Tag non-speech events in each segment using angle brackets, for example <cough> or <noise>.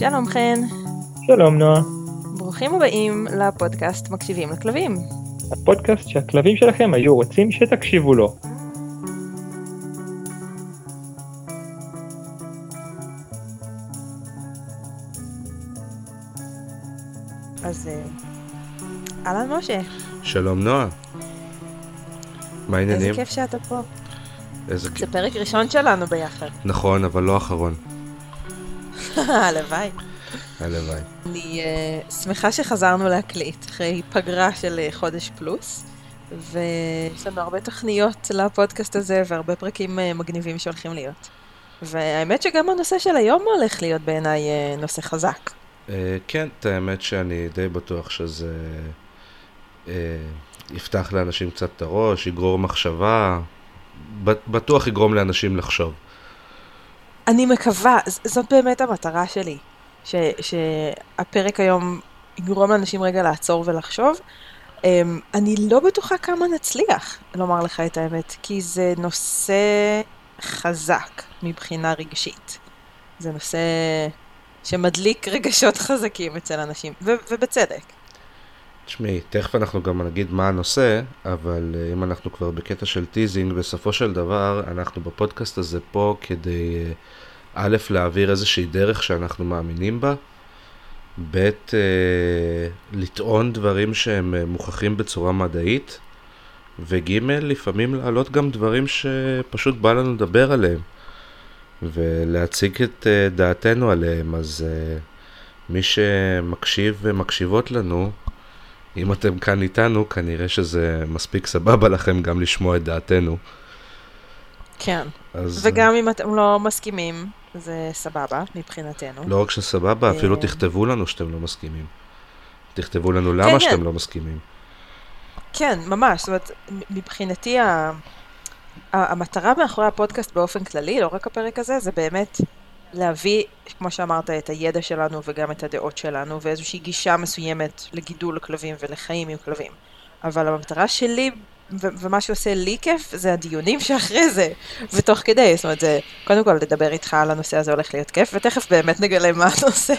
שלום חן. שלום נועה. ברוכים הבאים לפודקאסט מקשיבים לכלבים. הפודקאסט שהכלבים שלכם היו רוצים שתקשיבו לו. אז אה, אהלן משה. שלום נועה. מה העניינים? איזה כיף שאתה פה. איזה כיף. זה פרק ראשון שלנו ביחד. נכון, אבל לא אחרון. הלוואי. הלוואי. אני uh, שמחה שחזרנו להקליט אחרי פגרה של uh, חודש פלוס, ויש לנו הרבה תוכניות לפודקאסט הזה והרבה פרקים uh, מגניבים שהולכים להיות. והאמת שגם הנושא של היום הולך להיות בעיניי uh, נושא חזק. Uh, כן, את האמת שאני די בטוח שזה uh, יפתח לאנשים קצת את הראש, יגרור מחשבה, בטוח יגרום לאנשים לחשוב. אני מקווה, זאת באמת המטרה שלי, ש, שהפרק היום יגרום לאנשים רגע לעצור ולחשוב. Um, אני לא בטוחה כמה נצליח, לומר לך את האמת, כי זה נושא חזק מבחינה רגשית. זה נושא שמדליק רגשות חזקים אצל אנשים, ו- ובצדק. תשמעי, תכף אנחנו גם נגיד מה הנושא, אבל uh, אם אנחנו כבר בקטע של teasing, בסופו של דבר, אנחנו בפודקאסט הזה פה כדי, uh, א', להעביר איזושהי דרך שאנחנו מאמינים בה, ב', uh, לטעון דברים שהם uh, מוכחים בצורה מדעית, וג', לפעמים להעלות גם דברים שפשוט בא לנו לדבר עליהם, ולהציג את uh, דעתנו עליהם, אז מי שמקשיב ומקשיבות לנו, אם אתם כאן איתנו, כנראה שזה מספיק סבבה לכם גם לשמוע את דעתנו. כן, אז... וגם אם אתם לא מסכימים, זה סבבה מבחינתנו. לא רק שסבבה, אפילו אה, תכתבו לנו שאתם לא מסכימים. תכתבו לנו למה כן, שאתם כן. לא מסכימים. כן, ממש, זאת אומרת, מבחינתי המטרה מאחורי הפודקאסט באופן כללי, לא רק הפרק הזה, זה באמת להביא, כמו שאמרת, את הידע שלנו וגם את הדעות שלנו, ואיזושהי גישה מסוימת לגידול כלבים ולחיים עם כלבים. אבל המטרה שלי, ומה שעושה לי כיף, זה הדיונים שאחרי זה, ותוך כדי, זאת אומרת, זה, קודם כל לדבר איתך על הנושא הזה הולך להיות כיף, ותכף באמת נגלה מה הנושא.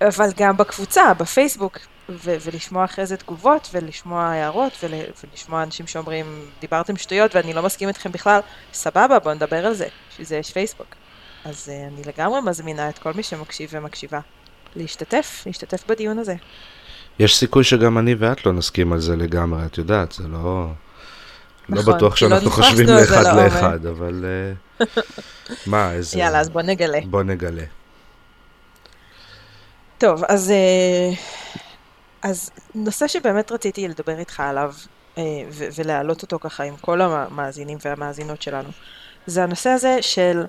אבל גם בקבוצה, בפייסבוק, ו- ולשמוע אחרי זה תגובות, ולשמוע הערות, ול- ולשמוע אנשים שאומרים, דיברתם שטויות ואני לא מסכים איתכם בכלל, סבבה, בואו נדבר על זה, בשביל זה יש פייסבוק. אז uh, אני לגמרי מזמינה את כל מי שמקשיב ומקשיבה להשתתף, להשתתף בדיון הזה. יש סיכוי שגם אני ואת לא נסכים על זה לגמרי, את יודעת, זה לא... לא נכון, לא בטוח שאנחנו לא חושבים לאחד לא לאחד, אבל... uh, <laughs> מה, איזה... יאללה, אז בוא נגלה. בוא נגלה. טוב, אז, uh, אז נושא שבאמת רציתי לדבר איתך עליו, uh, ולהעלות אותו ככה עם כל המאזינים והמאזינות שלנו, זה הנושא הזה של...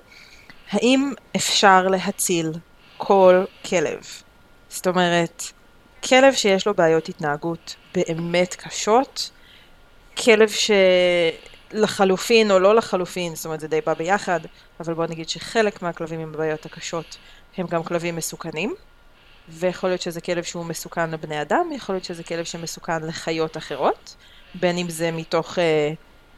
האם אפשר להציל כל כלב? זאת אומרת, כלב שיש לו בעיות התנהגות באמת קשות, כלב שלחלופין או לא לחלופין, זאת אומרת זה די בא ביחד, אבל בוא נגיד שחלק מהכלבים עם הבעיות הקשות הם גם כלבים מסוכנים, ויכול להיות שזה כלב שהוא מסוכן לבני אדם, יכול להיות שזה כלב שמסוכן לחיות אחרות, בין אם זה מתוך... Uh,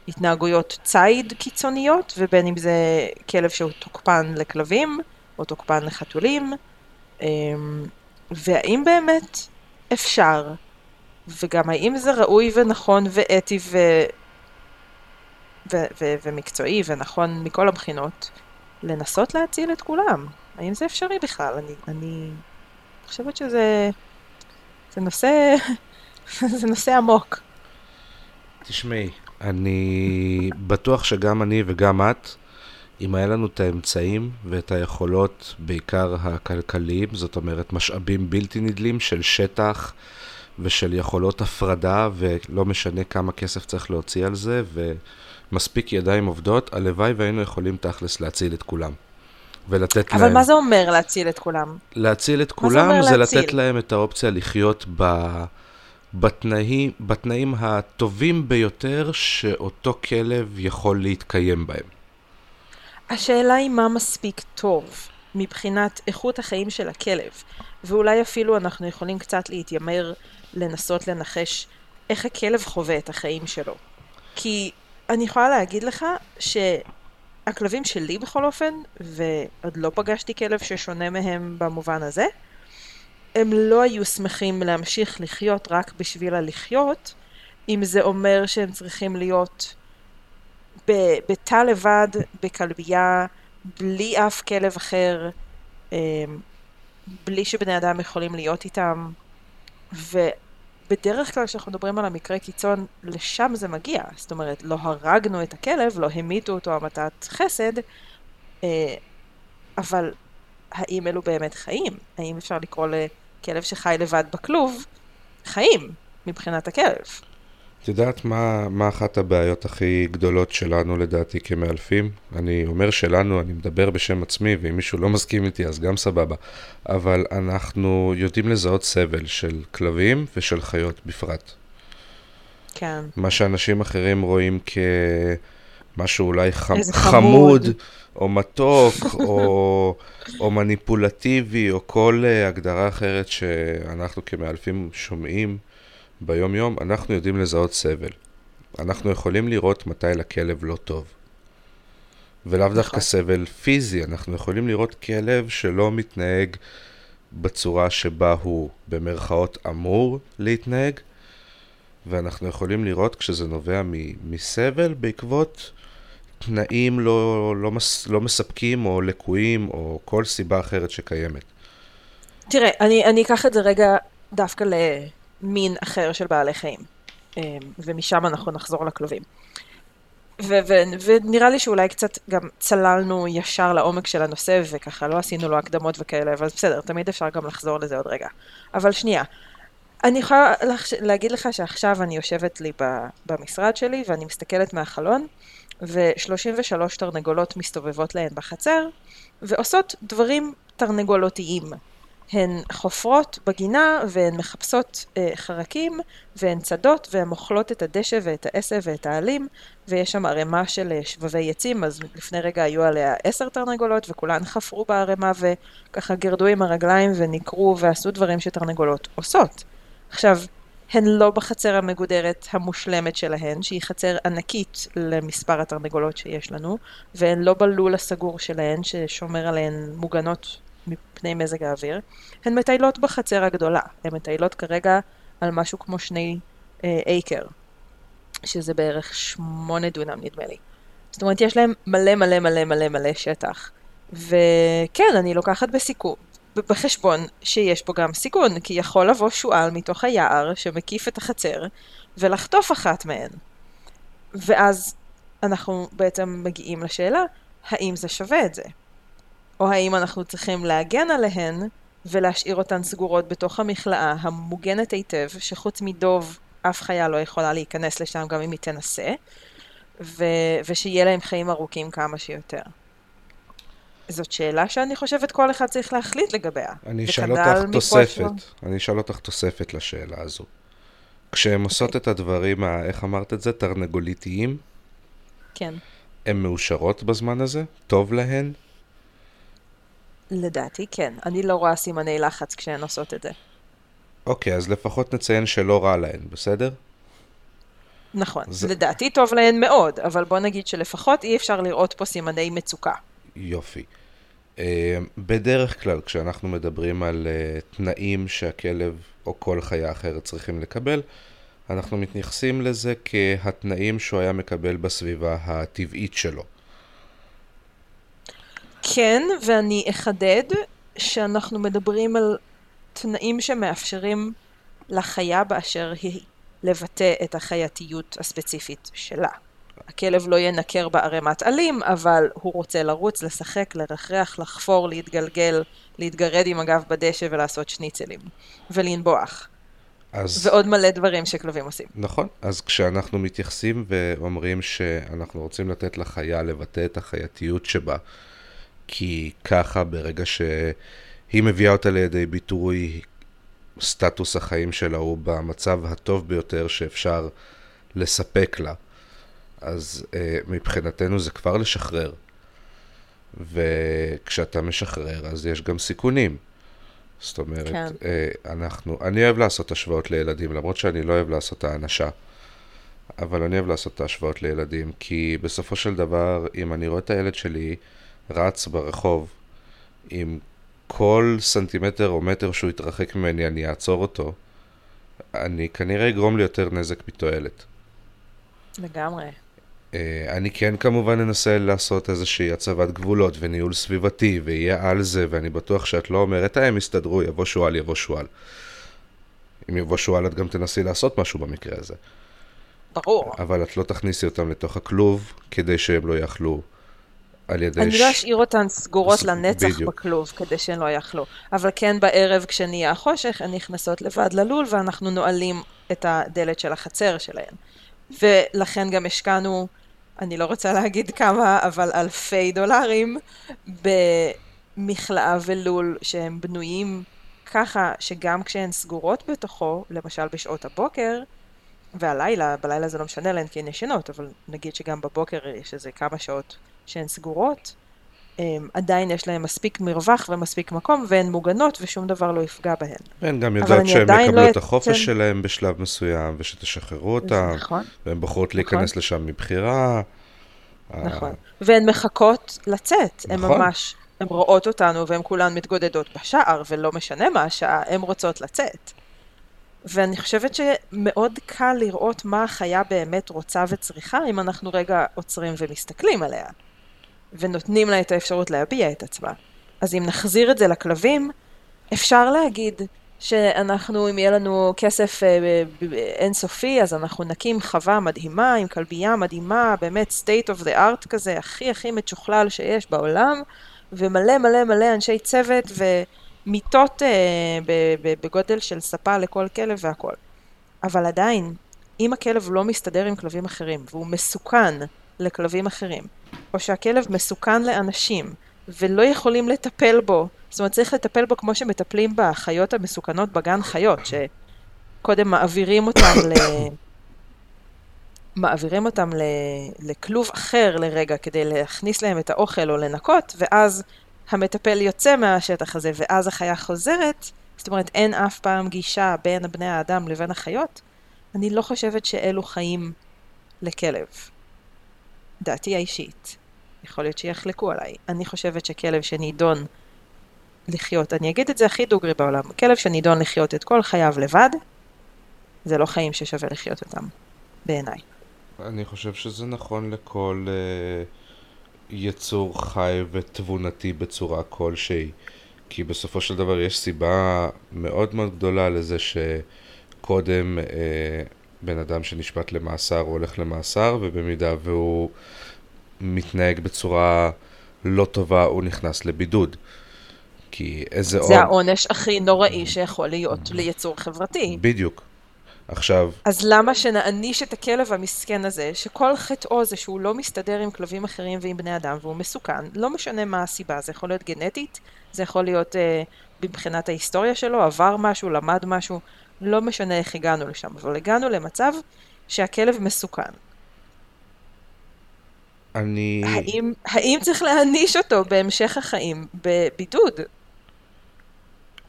התנהגויות ציד קיצוניות, ובין אם זה כלב שהוא תוקפן לכלבים, או תוקפן לחתולים, אמ, והאם באמת אפשר, וגם האם זה ראוי ונכון ואתי ו... ו- ו- ומקצועי ונכון מכל הבחינות, לנסות להציל את כולם. האם זה אפשרי בכלל? אני, אני חושבת שזה זה נושא, <laughs> זה נושא עמוק. תשמעי, אני בטוח שגם אני וגם את, אם היה לנו את האמצעים ואת היכולות, בעיקר הכלכליים, זאת אומרת משאבים בלתי נדלים של שטח ושל יכולות הפרדה, ולא משנה כמה כסף צריך להוציא על זה, ומספיק ידיים עובדות, הלוואי והיינו יכולים תכלס להציל את כולם. ולתת אבל להם... אבל מה זה אומר להציל את כולם? להציל את כולם זה, זה להציל? לתת להם את האופציה לחיות ב... בתנאים, בתנאים הטובים ביותר שאותו כלב יכול להתקיים בהם. השאלה היא מה מספיק טוב מבחינת איכות החיים של הכלב, ואולי אפילו אנחנו יכולים קצת להתיימר לנסות לנחש איך הכלב חווה את החיים שלו. כי אני יכולה להגיד לך שה... הכלבים שלי בכל אופן, ועוד לא פגשתי כלב ששונה מהם במובן הזה, הם לא היו שמחים להמשיך לחיות רק בשביל הלחיות, אם זה אומר שהם צריכים להיות בתא לבד, בכלבייה, בלי אף כלב אחר, אמ, בלי שבני אדם יכולים להיות איתם, ובדרך כלל כשאנחנו מדברים על המקרה קיצון, לשם זה מגיע. זאת אומרת, לא הרגנו את הכלב, לא המיתו אותו המתת חסד, אה, אבל האם אלו באמת חיים? האם אפשר לקרוא לכלב שחי לבד בכלוב חיים מבחינת הכלב? את יודעת מה, מה אחת הבעיות הכי גדולות שלנו לדעתי כמאלפים? אני אומר שלנו, אני מדבר בשם עצמי, ואם מישהו לא מסכים איתי אז גם סבבה. אבל אנחנו יודעים לזהות סבל של כלבים ושל חיות בפרט. כן. מה שאנשים אחרים רואים כמשהו אולי חמ... איזה חמוד, חמוד. או מתוק, או, או מניפולטיבי, או כל uh, הגדרה אחרת שאנחנו כמאלפים שומעים ביום-יום, אנחנו יודעים לזהות סבל. אנחנו יכולים לראות מתי לכלב לא טוב. ולאו דווקא נכון. סבל פיזי, אנחנו יכולים לראות כלב שלא מתנהג בצורה שבה הוא במרכאות אמור להתנהג, ואנחנו יכולים לראות כשזה נובע מ- מסבל בעקבות תנאים לא, לא, מס, לא מספקים או לקויים או כל סיבה אחרת שקיימת. תראה, אני, אני אקח את זה רגע דווקא למין אחר של בעלי חיים, אמ, ומשם אנחנו נחזור לכלבים. ו- ו- ונראה לי שאולי קצת גם צללנו ישר לעומק של הנושא, וככה לא עשינו לו הקדמות וכאלה, אבל בסדר, תמיד אפשר גם לחזור לזה עוד רגע. אבל שנייה, אני יכולה לחש- להגיד לך שעכשיו אני יושבת לי ב- במשרד שלי, ואני מסתכלת מהחלון, ו-33 תרנגולות מסתובבות להן בחצר, ועושות דברים תרנגולותיים. הן חופרות בגינה והן מחפשות אה, חרקים והן צדות והן אוכלות את הדשא ואת העשב ואת העלים ויש שם ערימה של אה, שבבי עצים אז לפני רגע היו עליה עשר תרנגולות וכולן חפרו בערימה וככה גרדו עם הרגליים וניקרו ועשו דברים שתרנגולות עושות. עכשיו, הן לא בחצר המגודרת המושלמת שלהן, שהיא חצר ענקית למספר התרנגולות שיש לנו, והן לא בלול הסגור שלהן, ששומר עליהן מוגנות מפני מזג האוויר. הן מטיילות בחצר הגדולה. הן מטיילות כרגע על משהו כמו שני אה, אייקר, שזה בערך שמונה דונם נדמה לי. זאת אומרת, יש להם מלא מלא מלא מלא מלא שטח. וכן, אני לוקחת בסיכון, בחשבון שיש פה גם סיכון, כי יכול לבוא שועל מתוך היער שמקיף את החצר ולחטוף אחת מהן. ואז אנחנו בעצם מגיעים לשאלה, האם זה שווה את זה? או האם אנחנו צריכים להגן עליהן ולהשאיר אותן סגורות בתוך המכלאה המוגנת היטב, שחוץ מדוב אף חיה לא יכולה להיכנס לשם גם אם היא תנסה, ו- ושיהיה להם חיים ארוכים כמה שיותר. זאת שאלה שאני חושבת כל אחד צריך להחליט לגביה. אני אשאל וכנ"ל אותך תוספת, שלו. אני אשאל אותך תוספת לשאלה הזו. כשהן עושות את הדברים, ה- איך אמרת את זה? תרנגוליתיים, כן. הן מאושרות בזמן הזה? טוב להן? לדעתי כן. אני לא רואה סימני לחץ כשהן עושות את זה. אוקיי, אז לפחות נציין שלא רע להן, בסדר? נכון. זה- לדעתי טוב להן מאוד, אבל בוא נגיד שלפחות אי אפשר לראות פה סימני מצוקה. יופי. אה, בדרך כלל, כשאנחנו מדברים על אה, תנאים שהכלב או כל חיה אחרת צריכים לקבל, אנחנו מתייחסים לזה כהתנאים שהוא היה מקבל בסביבה הטבעית שלו. כן, ואני אחדד שאנחנו מדברים על תנאים שמאפשרים לחיה באשר היא לבטא את החייתיות הספציפית שלה. הכלב לא ינקר בערימת עלים, אבל הוא רוצה לרוץ, לשחק, לרחרח, לחפור, להתגלגל, להתגרד עם הגב בדשא ולעשות שניצלים. ולנבוח. אז... ועוד מלא דברים שכלבים עושים. נכון, אז כשאנחנו מתייחסים ואומרים שאנחנו רוצים לתת לחיה לבטא את החייתיות שבה, כי ככה ברגע שהיא מביאה אותה לידי ביטוי, סטטוס החיים שלה הוא במצב הטוב ביותר שאפשר לספק לה. אז אה, מבחינתנו זה כבר לשחרר. וכשאתה משחרר אז יש גם סיכונים. זאת אומרת, כן. אה, אנחנו, אני אוהב לעשות השוואות לילדים, למרות שאני לא אוהב לעשות האנשה. אבל אני אוהב לעשות את ההשוואות לילדים, כי בסופו של דבר, אם אני רואה את הילד שלי רץ ברחוב, עם כל סנטימטר או מטר שהוא יתרחק ממני, אני אעצור אותו, אני כנראה אגרום לי יותר נזק מתועלת. לגמרי. אה, אני כן כמובן אנסה לעשות איזושהי הצבת גבולות וניהול סביבתי, ויהיה על זה, ואני בטוח שאת לא אומרת, אה, הם יסתדרו, יבוא שועל, יבוא שועל. אם יבוא שועל, את גם תנסי לעשות משהו במקרה הזה. ברור. אבל את לא תכניסי אותם לתוך הכלוב, כדי שהם לא יאכלו על ידי... אני לא אשאיר אותן סגורות ס- לנצח בדיוק. בכלוב, כדי שהן לא יאכלו. אבל כן בערב, כשנהיה החושך, הן נכנסות לבד ללול, ואנחנו נועלים את הדלת של החצר שלהן. ולכן גם השקענו, אני לא רוצה להגיד כמה, אבל אלפי דולרים, במכלאה ולול שהם בנויים ככה שגם כשהן סגורות בתוכו, למשל בשעות הבוקר, והלילה, בלילה זה לא משנה להן כי הן ישנות, אבל נגיד שגם בבוקר יש איזה כמה שעות שהן סגורות, עדיין יש להן מספיק מרווח ומספיק מקום, והן מוגנות ושום דבר לא יפגע בהן. והן גם יודעות עדיין יקבלו לא את החופש אתן- שלהם בשלב מסוים, ושתשחררו אותם, נכון, והן בוחרות להיכנס לשם מבחירה. נכון. והן מחכות לצאת, הן נכון. ממש, הן רואות אותנו והן כולן מתגודדות בשער, ולא משנה מה השעה, הן רוצות לצאת. ואני חושבת שמאוד קל לראות מה החיה באמת רוצה וצריכה, אם אנחנו רגע עוצרים ומסתכלים עליה, ונותנים לה את האפשרות להביע את עצמה. אז אם נחזיר את זה לכלבים, אפשר להגיד שאנחנו, אם יהיה לנו כסף אה, אינסופי, אז אנחנו נקים חווה מדהימה, עם כלבייה מדהימה, באמת state of the art כזה, הכי הכי מצ'וכלל שיש בעולם, ומלא מלא מלא אנשי צוות ומיטות אה, בגודל של ספה לכל כלב והכל. אבל עדיין, אם הכלב לא מסתדר עם כלבים אחרים, והוא מסוכן לכלבים אחרים, או שהכלב מסוכן לאנשים, ולא יכולים לטפל בו, זאת אומרת צריך לטפל בו כמו שמטפלים בחיות המסוכנות בגן חיות, שקודם מעבירים אותם ל... מעבירים אותם ל... לכלוב אחר לרגע כדי להכניס להם את האוכל או לנקות, ואז המטפל יוצא מהשטח הזה, ואז החיה חוזרת, זאת אומרת אין אף פעם גישה בין בני האדם לבין החיות, אני לא חושבת שאלו חיים לכלב. דעתי האישית. יכול להיות שיחלקו עליי. אני חושבת שכלב שנידון לחיות, אני אגיד את זה הכי דוגרי בעולם, כלב שנידון לחיות את כל חייו לבד, זה לא חיים ששווה לחיות אותם, בעיניי. אני חושב שזה נכון לכל uh, יצור חי ותבונתי בצורה כלשהי. כי בסופו של דבר יש סיבה מאוד מאוד גדולה לזה שקודם uh, בן אדם שנשפט למאסר הוא הולך למאסר, ובמידה והוא מתנהג בצורה לא טובה הוא נכנס לבידוד. כי איזה זה העונש הכי נוראי שיכול להיות ליצור חברתי. בדיוק. עכשיו, אז למה שנעניש את הכלב המסכן הזה, שכל חטאו זה שהוא לא מסתדר עם כלבים אחרים ועם בני אדם והוא מסוכן, לא משנה מה הסיבה, זה יכול להיות גנטית, זה יכול להיות אה, מבחינת ההיסטוריה שלו, עבר משהו, למד משהו, לא משנה איך הגענו לשם, אבל הגענו למצב שהכלב מסוכן. אני... האם, האם צריך להעניש אותו בהמשך החיים בבידוד?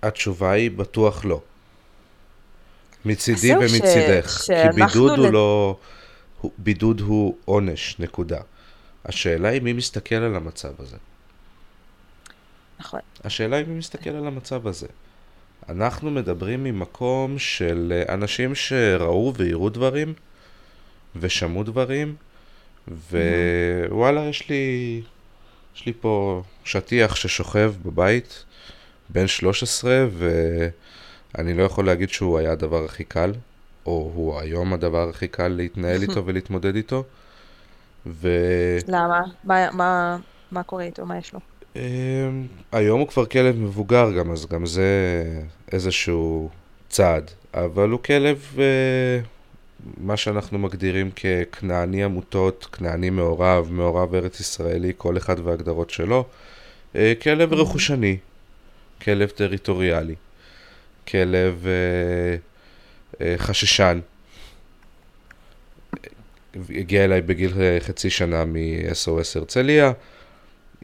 התשובה היא בטוח לא. מצידי זהו, ש- ומצידך. כי בידוד הוא לד- לא... בידוד הוא עונש, נקודה. השאלה היא מי מסתכל על המצב הזה. נכון. השאלה היא מי מסתכל על המצב הזה. אנחנו מדברים ממקום של אה, אנשים שראו ויראו דברים, ושמעו דברים, ווואלה, יש לי, יש לי פה שטיח ששוכב בבית, בן 13, ואני לא יכול להגיד שהוא היה הדבר הכי קל, או הוא היום הדבר הכי קל להתנהל איתו <laughs> ולהתמודד איתו. ו... למה? מה, מה, מה קורה איתו? מה יש לו? אמ, היום הוא כבר כלב מבוגר גם, אז גם זה איזשהו צעד. אבל הוא כלב, אה, מה שאנחנו מגדירים ככנעני עמותות, כנעני מעורב, מעורב ארץ ישראלי, כל אחד וההגדרות שלו. אה, כלב רכושני, כלב טריטוריאלי, כלב אה, חששן. הגיע אליי בגיל חצי שנה מ-SOS הרצליה.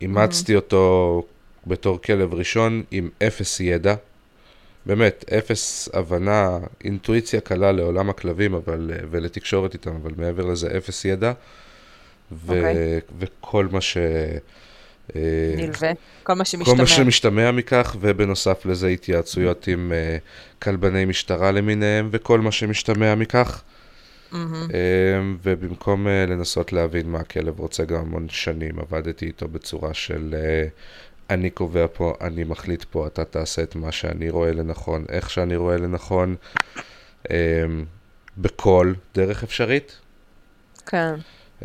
אימצתי אותו בתור כלב ראשון עם אפס ידע, באמת, אפס הבנה, אינטואיציה קלה לעולם הכלבים אבל, אה, ולתקשורת איתם, אבל מעבר לזה אפס ידע. ו- אוקיי. וכל מה ש... אה, נלווה, כל מה כל שמשתמע. מה שמשתמע מכך, ובנוסף לזה התייעצויות עם uh, כלבני משטרה למיניהם, וכל מה שמשתמע מכך. מהמם. Uh, ובמקום uh, לנסות להבין מה הכלב רוצה גם המון שנים, עבדתי איתו בצורה של uh, אני קובע פה, אני מחליט פה, אתה תעשה את מה שאני רואה לנכון, איך שאני רואה לנכון, uh, בכל דרך אפשרית. כן,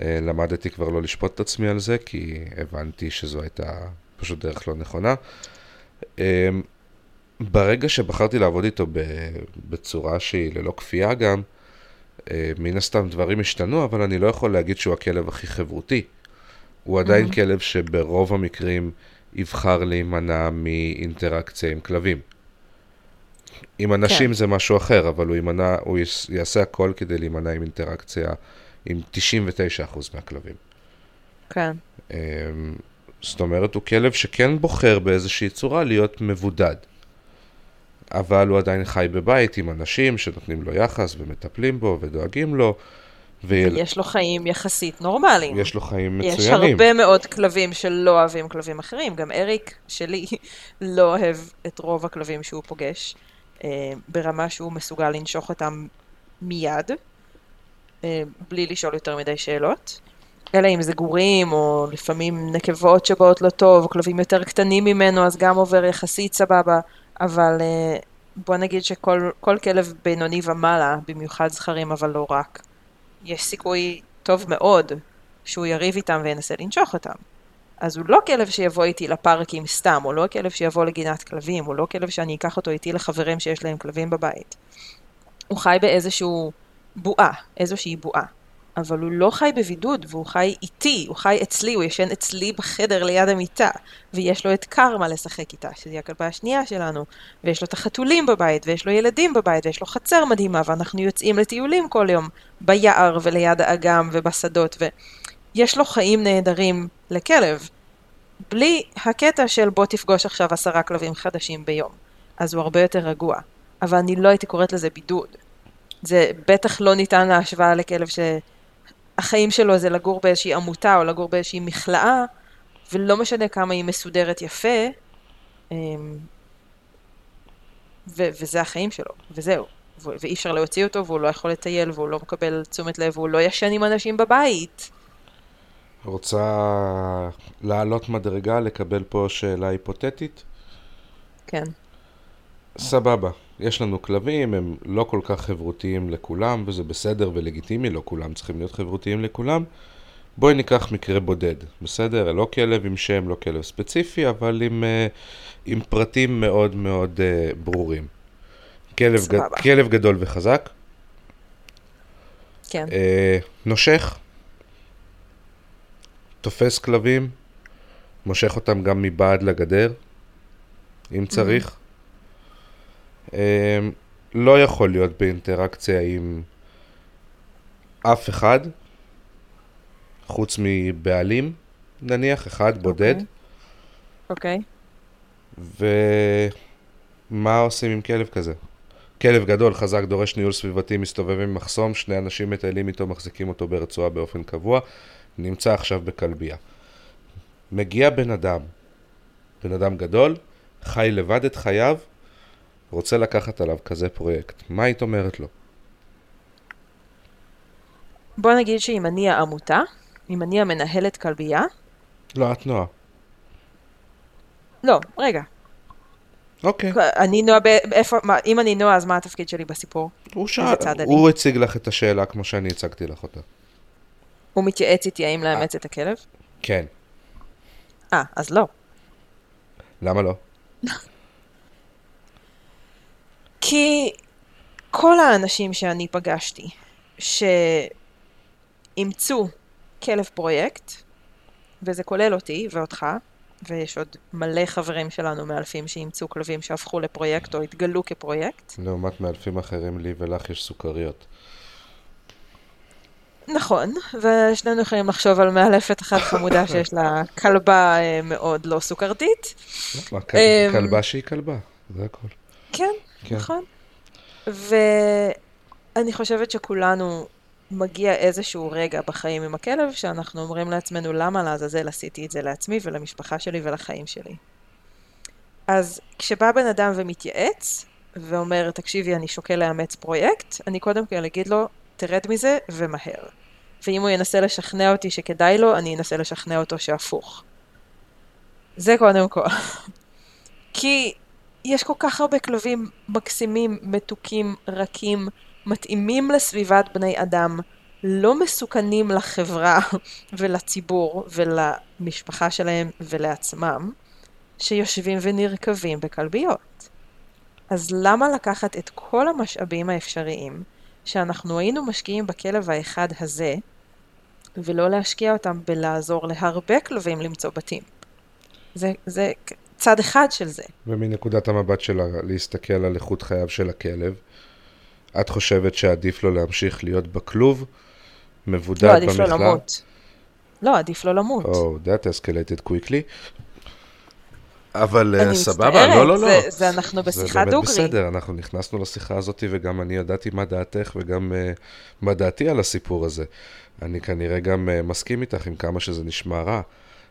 אה, למדתי כבר לא לשפוט את עצמי על זה, כי הבנתי שזו הייתה פשוט דרך לא נכונה. אה, ברגע שבחרתי לעבוד איתו בצורה שהיא ללא כפייה גם, אה, מן הסתם דברים השתנו, אבל אני לא יכול להגיד שהוא הכלב הכי חברותי. הוא עדיין Mhm. כלב שברוב המקרים יבחר להימנע מאינטראקציה עם כלבים. עם אנשים כן. זה משהו אחר, אבל הוא, יימנע, הוא יעשה הכל כדי להימנע עם אינטראקציה עם 99% מהכלבים. כן, אמ, זאת אומרת, הוא כלב שכן בוחר באיזושהי צורה להיות מבודד. אבל הוא עדיין חי בבית עם אנשים שנותנים לו יחס ומטפלים בו ודואגים לו, ויש יש לו חיים יחסית נורמליים. לו חיים יש מצוינים. הרבה מאוד כלבים שלא אוהבים כלבים אחרים, גם אריק שלי <laughs> לא אוהב את רוב הכלבים שהוא פוגש, אה, ברמה שהוא מסוגל לנשוך אותם מיד, אה, בלי לשאול יותר מדי שאלות. אלא אם זה גורים, או לפעמים נקבות שבאות לא טוב, כלבים יותר קטנים ממנו, אז גם עובר יחסית סבבה, אבל אה, בוא נגיד שכל כל כלב בינוני ומעלה, במיוחד זכרים, אבל לא רק, יש סיכוי טוב מאוד שהוא יריב איתם וינסה לנשוך אותם. אז הוא לא כלב שיבוא איתי לפארקים סתם, הוא לא כלב שיבוא לגינת כלבים, הוא לא כלב שאני אקח אותו איתי לחברים שיש להם כלבים בבית. הוא חי באיזשהו בועה, איזושהי בועה. אבל הוא לא חי בבידוד, והוא חי איתי, הוא חי אצלי, הוא ישן אצלי בחדר ליד המיטה, ויש לו את קרמה לשחק איתה, שזו הכלבה השנייה שלנו, ויש לו את החתולים בבית, ויש לו ילדים בבית, ויש לו חצר מדהימה, ואנחנו יוצאים לטיולים כל יום, ביער וליד האגם ובשדות, ויש לו חיים נהדרים לכלב, בלי הקטע של בוא תפגוש עכשיו עשרה כלבים חדשים ביום. אז הוא הרבה יותר רגוע. אבל אני לא הייתי קוראת לזה בידוד. זה בטח לא ניתן להשוואה לכלב שהחיים שלו זה לגור באיזושהי עמותה או לגור באיזושהי מכלאה, ולא משנה כמה היא מסודרת יפה, אמ, ו- וזה החיים שלו, וזהו. ו- ואי אפשר להוציא אותו, והוא לא יכול לטייל, והוא לא מקבל תשומת לב, והוא לא ישן עם אנשים בבית. רוצה לעלות מדרגה, לקבל פה שאלה היפותטית? כן. סבבה, יש לנו כלבים, הם לא כל כך חברותיים לכולם, וזה בסדר ולגיטימי, לא כולם צריכים להיות חברותיים לכולם. בואי ניקח מקרה בודד, בסדר? לא כלב עם שם, לא כלב ספציפי, אבל עם, אה, עם פרטים מאוד מאוד אה, ברורים. כלב, ג. כלב גדול וחזק, כן. אה, נושך, תופס כלבים, מושך אותם גם מבעד לגדר, אם צריך. אה, לא יכול להיות באינטראקציה עם אף אחד, חוץ מבעלים, נניח, אחד בודד. אוקיי. ומה עושים עם כלב כזה? כלב גדול, חזק, דורש ניהול סביבתי, מסתובב עם מחסום, שני אנשים מטיילים איתו, מחזיקים אותו ברצועה באופן קבוע, נמצא עכשיו בכלבייה. מגיע בן אדם, בן אדם גדול, חי לבד את חייו, רוצה לקחת עליו כזה פרויקט. מה היית אומרת לו? בוא נגיד שאם אני העמותה, אם אני המנהלת כלבייה, לא, את נועה. לא, רגע, אוקיי. אני נועה, איפה, מה, אם אני נועה, אז מה התפקיד שלי בסיפור? הוא שאל? הוא הציג לך את השאלה כמו שאני הצגתי לך אותה. הוא מתייעץ איתי האם לאמץ את הכלב? כן. אה, אז לא. למה לא? <laughs> כי כל האנשים שאני פגשתי, שאימצו כלב פרויקט, וזה כולל אותי ואותך, ויש עוד מלא חברים שלנו מאלפים שאימצו כלבים שהפכו לפרויקט או התגלו כפרויקט. לעומת מאלפים אחרים, לי ולך יש סוכריות. נכון, ושנינו יכולים לחשוב על מאלפת אחת חמודה <laughs> שיש לה כלבה אה, מאוד לא סוכרתית. כל- אמ, כלבה שהיא כלבה, זה הכל. כן, כן. נכון? ואני חושבת שכולנו מגיע איזשהו רגע בחיים עם הכלב, שאנחנו אומרים לעצמנו, למה לעזאזל עשיתי את זה לעצמי ולמשפחה שלי ולחיים שלי. אז כשבא בן אדם ומתייעץ, ואומר, תקשיבי, אני שוקל לאמץ פרויקט, אני קודם כל אגיד לו, תרד מזה ומהר. ואם הוא ינסה לשכנע אותי שכדאי לו, אני אנסה לשכנע אותו שהפוך. זה קודם כל. <laughs> כי יש כל כך הרבה כלבים מקסימים, מתוקים, רכים, מתאימים לסביבת בני אדם, לא מסוכנים לחברה <laughs> ולציבור ולמשפחה שלהם ולעצמם, שיושבים ונרקבים בכלביות. אז למה לקחת את כל המשאבים האפשריים שאנחנו היינו משקיעים בכלב האחד הזה, ולא להשקיע אותם בלעזור להרבה כלבים למצוא בתים? זה, זה צד אחד של זה. ומנקודת המבט שלה להסתכל על איכות חייו של הכלב, את חושבת שעדיף לו להמשיך להיות בכלוב, מבודד לא, במכלאה? עדיף לו למות. לא, עדיף לו למות. Oh, that escalated quickly. אבל אני אה, סבבה, מצטערת, לא, לא, לא. זה- זה אנחנו בשיחה זה באמת דוגרי. בסדר, אנחנו נכנסנו לשיחה הזאת וגם אני ידעתי מה דעתך וגם uh, מה דעתי על הסיפור הזה. אני כנראה גם uh, מסכים איתך עם כמה שזה נשמע רע.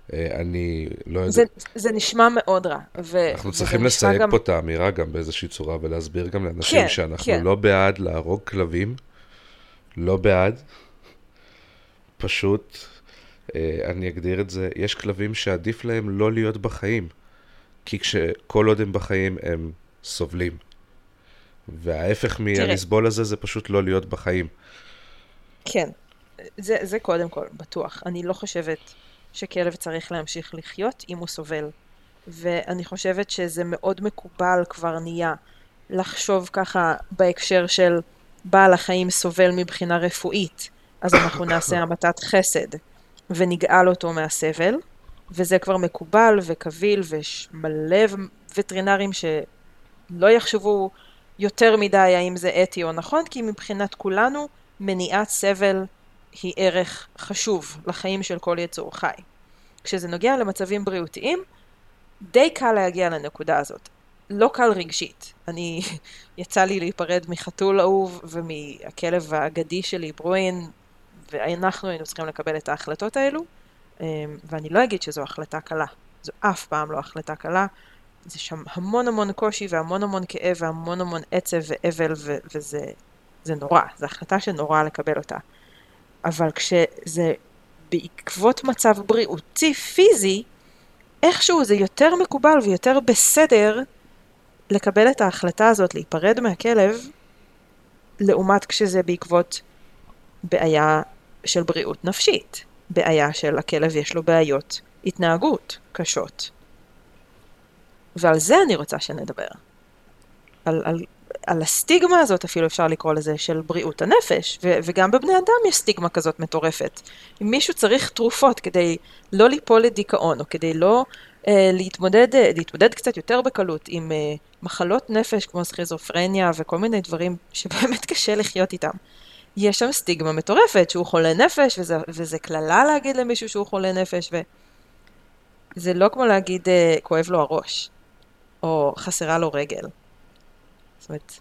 Uh, אני לא יודע, זה, זה נשמע מאוד רע. ו- אנחנו צריכים לסייג גם... פה את האמירה גם באיזושהי צורה ולהסביר גם לאנשים כן, שאנחנו כן. לא בעד להרוג כלבים, לא בעד, פשוט, אה, אני אגדיר את זה, יש כלבים שעדיף להם לא להיות בחיים, כי כשכל עוד הם בחיים הם סובלים. וההפך מהלסבול הזה זה פשוט לא להיות בחיים. כן, זה, זה קודם כל, בטוח. אני לא חושבת שכלב צריך להמשיך לחיות אם הוא סובל. ואני חושבת שזה מאוד מקובל כבר נהיה לחשוב ככה בהקשר של בעל החיים סובל מבחינה רפואית, אז אנחנו נעשה המתת חסד ונגאל אותו מהסבל, וזה כבר מקובל וקביל ויש מלא וטרינרים שלא יחשבו יותר מדי האם זה אתי או נכון, כי מבחינת כולנו מניעת סבל היא ערך חשוב לחיים של כל יצור חי. כשזה נוגע למצבים בריאותיים, די קל להגיע לנקודה הזאת. לא קל רגשית. אני, <laughs> יצא לי להיפרד מחתול אהוב ומהכלב האגדי שלי, ברואין, ואנחנו היינו צריכים לקבל את ההחלטות האלו, אמ, ואני לא אגיד שזו החלטה קלה. זו אף פעם לא החלטה קלה. זה שם המון המון קושי והמון המון כאב והמון המון עצב ואבל ו- וזה זה נורא, זו החלטה שנורא לקבל אותה. אבל כשזה בעקבות מצב בריאותי פיזי, איכשהו זה יותר מקובל ויותר בסדר לקבל את ההחלטה הזאת להיפרד מהכלב, לעומת כשזה בעקבות בעיה של בריאות נפשית, בעיה של הכלב יש לו בעיות התנהגות קשות. ועל זה אני רוצה שנדבר. על, על, על הסטיגמה הזאת אפילו אפשר לקרוא לזה של בריאות הנפש, ו, וגם בבני אדם יש סטיגמה כזאת מטורפת. אם מישהו צריך תרופות כדי לא ליפול לדיכאון, או כדי לא אה, להתמודד, אה, להתמודד קצת יותר בקלות עם אה, מחלות נפש כמו סכיזופרניה וכל מיני דברים שבאמת <laughs> קשה לחיות איתם. יש שם סטיגמה מטורפת שהוא חולה נפש, וזה, קללה להגיד למישהו שהוא חולה נפש, וזה לא כמו להגיד אה, כואב לו הראש, או חסרה לו רגל. אומרת,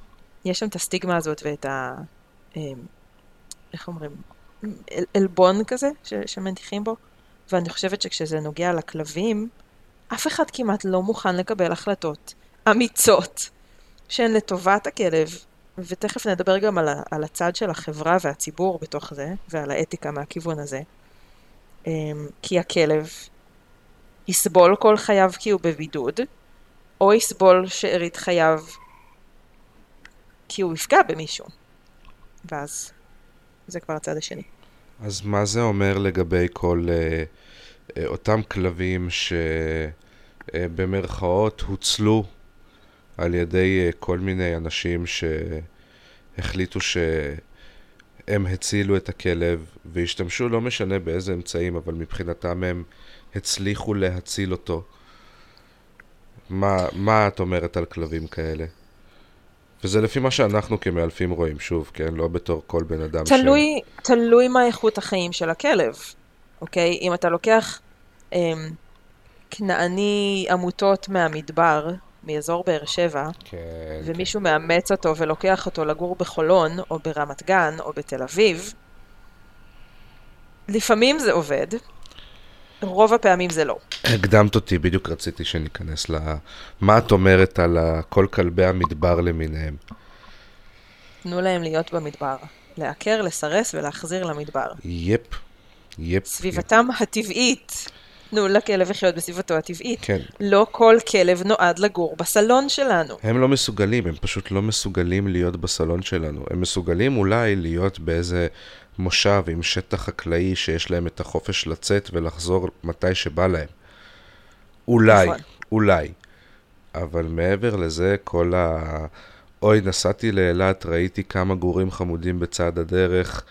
יש שם את הסטיגמה הזאת ואת ה... אה, איך אומרים? על- עלבון כזה ש, שמניחים בו, ואני חושבת שכשזה נוגע לכלבים, אף אחד כמעט לא מוכן לקבל החלטות אמיצות שהן לטובת הכלב, ותכף נדבר גם על, ה, על הצד של החברה והציבור בתוך זה, ועל האתיקה מהכיוון הזה. אמ, כי הכלב יסבול כל חייו כי הוא בבידוד, או יסבול שארית חייו כי הוא יפגע במישהו. ואז זה כבר הצד השני. אז מה זה אומר לגבי כל אה, אה, אותם כלבים שבמרכאות הוצלו על ידי אה, כל מיני אנשים שהחליטו שהם הצילו את הכלב והשתמשו, לא משנה באיזה אמצעים, אבל מבחינתם הם הצליחו להציל אותו. מה, מה את אומרת על כלבים כאלה? וזה לפי מה שאנחנו כמאלפים רואים, שוב, כן? לא בתור כל בן אדם תלוי, תלוי מה איכות החיים של הכלב, אוקיי? אם אתה לוקח אמ, כנעני עמותות מהמדבר, מאזור באר שבע, כן. ומישהו מאמץ אותו ולוקח אותו לגור בחולון, או ברמת גן, או בתל אביב, לפעמים זה עובד, רוב הפעמים זה לא. הקדמת אותי, בדיוק רציתי שניכנס ל... מה את אומרת על כל כלבי המדבר למיניהם? תנו להם להיות במדבר. לעקר, לסרס ולהחזיר למדבר. יפ, יפ. סביבתם הטבעית. תנו לכלב לחיות בסביבתו הטבעית. כן. לא כל כלב נועד לגור בסלון שלנו. הם לא מסוגלים, הם פשוט לא מסוגלים להיות בסלון שלנו. הם מסוגלים אולי להיות באיזה מושב עם שטח חקלאי שיש להם את החופש לצאת ולחזור מתי שבא להם. אולי, נכון. אולי. אבל מעבר לזה, כל ה... אוי, נסעתי לאילת, ראיתי כמה גורים חמודים בצד הדרך.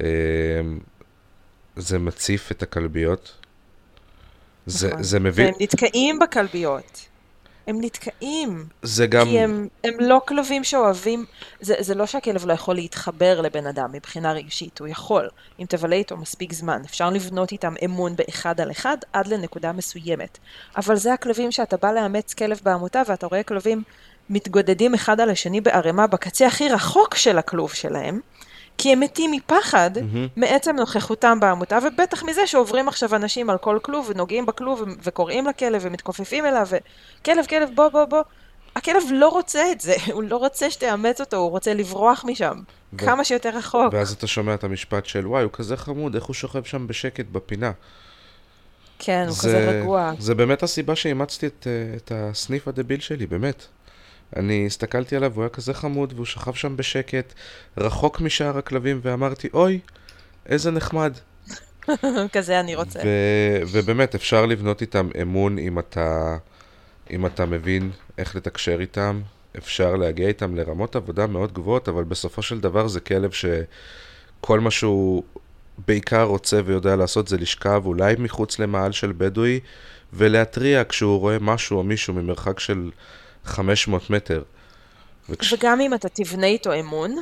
אמ, זה מציף את הכלביות. זה, נכון. זה מביא... והם נתקעים בכלביות. הם נתקעים. זה גם... כי הם, הם לא כלבים שאוהבים, זה, זה לא שהכלב לא יכול להתחבר לבן אדם מבחינה רגשית, הוא יכול, אם תבלה איתו מספיק זמן. אפשר לבנות איתם אמון באחד על אחד עד לנקודה מסוימת. אבל זה הכלבים שאתה בא לאמץ כלב בעמותה ואתה רואה כלבים מתגודדים אחד על השני בערימה בקצה הכי רחוק של הכלוב שלהם, כי הם מתים מפחד מהמם. מעצם נוכחותם בעמותה, ובטח מזה שעוברים עכשיו אנשים על כל כלוב ונוגעים בכלוב וקוראים לכלב ומתכופפים אליו, וכלב, כלב, בוא, בוא, בוא. הכלב לא רוצה את זה, <laughs> הוא לא רוצה שתאמץ אותו, הוא רוצה לברוח משם. ו- כמה שיותר רחוק. ואז אתה שומע את המשפט של וואי, הוא כזה חמוד, איך הוא שוכב שם בשקט בפינה. כן, הוא כזה רגוע. זה באמת הסיבה שאימצתי את, אה, את הסניף הדביל שלי, באמת. אני הסתכלתי עליו, הוא היה כזה חמוד, והוא שכב שם בשקט, רחוק משאר הכלבים, ואמרתי, אוי, איזה נחמד. <laughs> כזה אני רוצה. ו- ובאמת, אפשר לבנות איתם אמון אם אתה, אם אתה מבין איך לתקשר איתם. אפשר להגיע איתם לרמות עבודה מאוד גבוהות, אבל בסופו של דבר זה כלב שכל מה שהוא בעיקר רוצה ויודע לעשות זה לשכב אולי מחוץ למעל של בדואי ולהתריע כשהוא רואה משהו או מישהו ממרחק של 500 מטר. וכש... וגם אם אתה תבנה איתו אמון,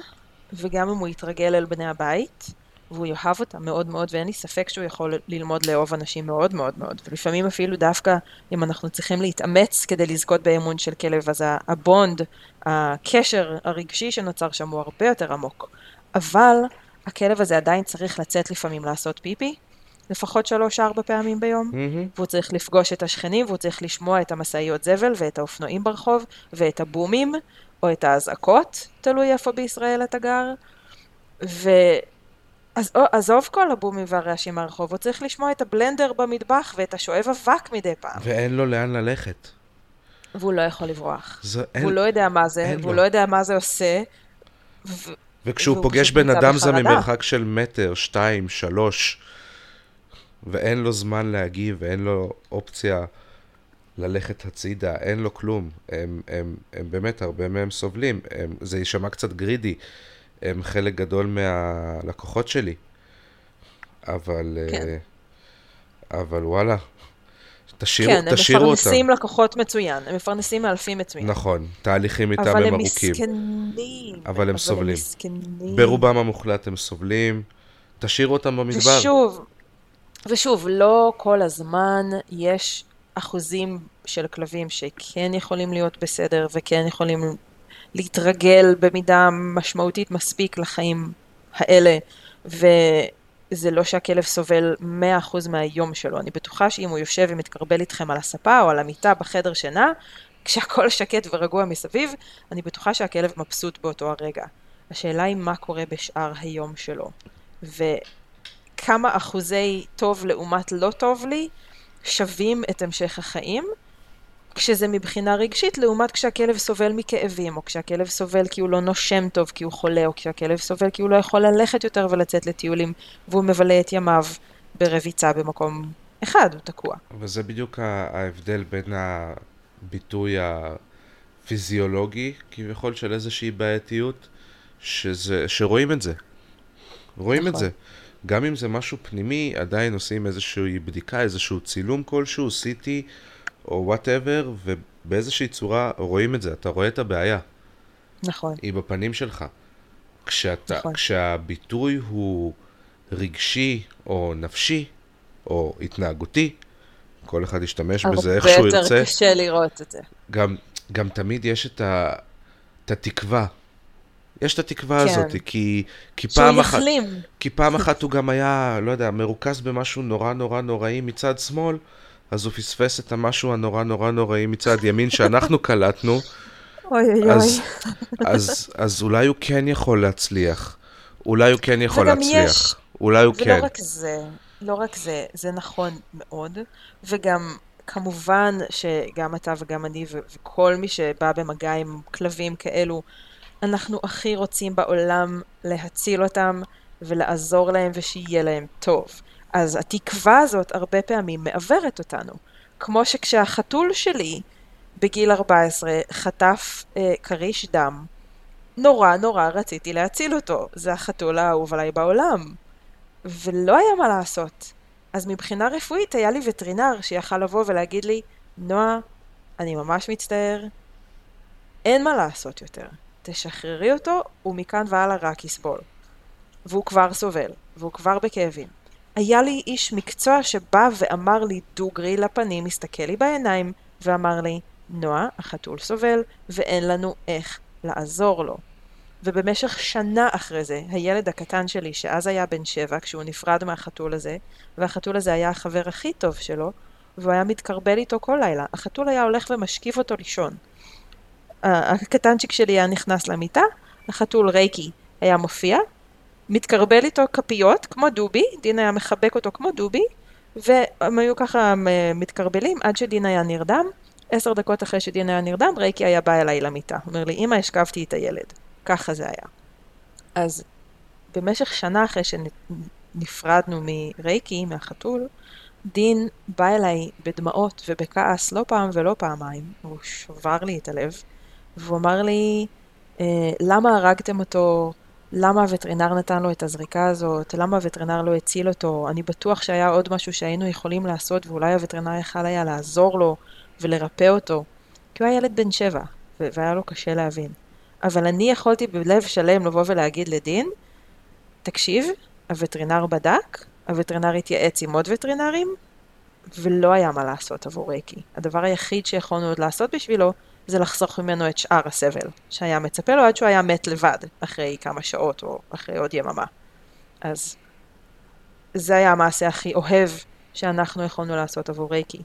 וגם אם הוא יתרגל אל בני הבית, והוא יאהב אותם מאוד מאוד, ואין לי ספק שהוא יכול ללמוד לאהוב אנשים מאוד מאוד מאוד, ולפעמים אפילו דווקא אם אנחנו צריכים להתאמץ כדי לזכות באמון של כלב, אז הבונד, הקשר הרגשי שנוצר שם הוא הרבה יותר עמוק. אבל הכלב הזה עדיין צריך לצאת לפעמים לעשות פיפי, לפחות שלוש-ארבע פעמים ביום. מהמם. והוא צריך לפגוש את השכנים, והוא צריך לשמוע את המשאיות זבל ואת האופנועים ברחוב, ואת הבומים, או את האזעקות, תלוי איפה בישראל אתה גר. ו... אז עזוב כל הבומים והרעשים מהרחוב, הוא צריך לשמוע את הבלנדר במטבח ואת השואב אבק מדי פעם, ואין לו לאן ללכת. והוא לא יכול לברוח. זה, אין... הוא לא יודע מה זה, והוא לו. לא יודע מה זה עושה. ו... וכשהוא פוגש בן אדם זה. ממרחק של מטר, שתיים, שלוש, ואין לו זמן להגיב, ואין לו אופציה ללכת הצידה, אין לו כלום. הם, הם, הם באמת, הרבה מהם סובלים. הם, זה יישמע קצת גרידי, הם חלק גדול מהלקוחות שלי. אבל, כן. אה, אבל וואלה, תשאירו, כן, הם תשאירו אותם. מפרנסים לקוחות מצוין, הם מפרנסים מאלפים מצוין. נכון, תהליכים איתם אבל הם הם ארוכים. מסכנים. אבל הם סובלים. מסכנים. ברובם המוחלט הם סובלים. תשאירו אותם במדבר. ושוב, ושוב, לא כל הזמן יש אחוזים של כלבים שכן יכולים להיות בסדר וכן יכולים להתרגל במידה משמעותית מספיק לחיים האלה, וזה לא שהכלב סובל 100% מהיום שלו. אני בטוחה שאם הוא יושב ומתקרבל איתכם על הספה או על המיטה בחדר שינה, כשהכול שקט ורגוע מסביב, אני בטוחה שהכלב מבסוט באותו הרגע. השאלה היא מה קורה בשאר היום שלו. וכמה אחוזי טוב לעומת לא טוב לי שווים את המשך החיים, כשזה מבחינה רגשית, לעומת כשהכלב סובל מכאבים, או כשהכלב סובל כי הוא לא נושם טוב כי הוא חולה, או כשהכלב סובל כי הוא לא יכול ללכת יותר ולצאת לטיולים, והוא מבלה את ימיו ברביצה במקום אחד, הוא תקוע. וזה בדיוק ההבדל בין הביטוי הפיזיולוגי, כביכול של איזושהי בעייתיות, שזה, שרואים את זה. רואים את נכון. זה. גם אם זה משהו פנימי, עדיין עושים איזושהי בדיקה, איזשהו צילום כלשהו, CT או וואטאבר, ובאיזושהי צורה רואים את זה, אתה רואה את הבעיה, נכון. היא בפנים שלך. כשאתה, נכון. כשהביטוי הוא רגשי או נפשי או התנהגותי, כל אחד ישתמש בזה איך שהוא הרבה יותר ירצה. קשה לראות את זה. גם גם תמיד יש את, ה, את התקווה. יש את התקווה כן. הזאת, כי, כי שהוא פעם אחת... יחלים. כי פעם אחת הוא גם היה, לא יודע, מרוכז במשהו נורא נורא נוראי מצד שמאל, אז הוא פספס את המשהו הנורא נורא נוראי מצד ימין שאנחנו קלטנו, אוי אוי אז, אוי. אז, אז אולי הוא כן יכול להצליח. אולי הוא כן יכול להצליח. יש- אולי הוא ולא כן. רק זה, לא רק זה, זה נכון מאוד, וגם כמובן שגם אתה וגם אני וכל מי שבא במגע עם כלבים כאלו, אנחנו הכי רוצים בעולם להציל אותם ולעזור להם ושיהיה להם טוב. אז התקווה הזאת הרבה פעמים מעוורת אותנו. כמו שכשהחתול שלי בגיל 14 חטף אה, דם, נורא נורא רציתי להציל אותו. זה החתול האהוב עליי בעולם. ולא היה מה לעשות. אז מבחינה רפואית היה לי וטרינר שיכל לבוא ולהגיד לי, נועה, אני ממש מצטער, אין מה לעשות יותר. תשחררי אותו, ומכאן והלאה רק יסבול. והוא כבר סובל, והוא כבר בכאבים. היה לי איש מקצוע שבא ואמר לי דוגרי לפנים, הסתכל לי בעיניים, ואמר לי, נועה, החתול סובל, ואין לנו איך לעזור לו. ובמשך שנה אחרי זה, הילד הקטן שלי, שאז היה בן שבע, כשהוא נפרד מהחתול הזה, והחתול הזה היה החבר הכי טוב שלו, והוא היה מתקרבל איתו כל לילה. החתול היה הולך ומשכיב אותו לישון. הקטנצ'יק שלי היה נכנס למיטה, החתול רייקי היה מופיע, מתקרבל איתו כפיות, כמו דובי, דין היה מחבק אותו כמו דובי, והם היו ככה מ- מתקרבלים עד שדין היה נרדם. עשר דקות אחרי שדין היה נרדם, רייקי היה בא אליי למיטה. אומר לי, אמא, השכבתי את הילד. ככה זה היה. אז במשך שנה אחרי שנפרדנו מרייקי, מהחתול, דין בא אליי בדמעות ובכעס לא פעם ולא פעמיים, הוא שבר לי את הלב, והוא אמר לי, אה, למה הרגתם אותו? למה הווטרינר נתן לו את הזריקה הזאת? למה הווטרינר לא הציל אותו? אני בטוח שהיה עוד משהו שהיינו יכולים לעשות ואולי הווטרינר יכל היה לעזור לו ולרפא אותו. כי הוא היה ילד בן שבע, והיה לו קשה להבין. אבל אני יכולתי בלב שלם לבוא ולהגיד לדין, תקשיב, הווטרינר בדק, הווטרינר התייעץ עם עוד וטרינרים, ולא היה מה לעשות עבור רייקי. הדבר היחיד שיכולנו עוד לעשות בשבילו, זה לחסוך ממנו את שאר הסבל, שהיה מצפה לו עד שהוא היה מת לבד, אחרי כמה שעות או אחרי עוד יממה. אז זה היה המעשה הכי אוהב שאנחנו יכולנו לעשות עבור רייקי.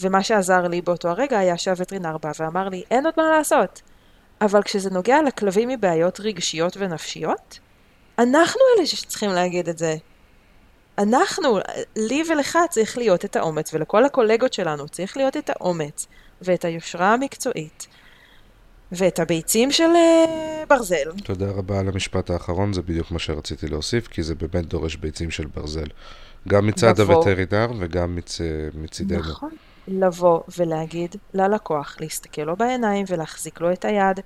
ומה שעזר לי באותו הרגע היה שהווטרינר בא ואמר לי, אין עוד מה לעשות. אבל כשזה נוגע לכלבים מבעיות רגשיות ונפשיות, אנחנו אלה שצריכים להגיד את זה. אנחנו, לי ולך צריך להיות את האומץ, ולכל הקולגות שלנו צריך להיות את האומץ, ואת היושרה המקצועית, ואת הביצים של אה, ברזל. תודה רבה על המשפט האחרון, זה בדיוק מה שרציתי להוסיף, כי זה באמת דורש ביצים של ברזל. גם מצד לבוא. הווטרינר וגם מצ... מצידנו. נכון. לבוא ולהגיד ללקוח, להסתכל לו בעיניים ולהחזיק לו את היד,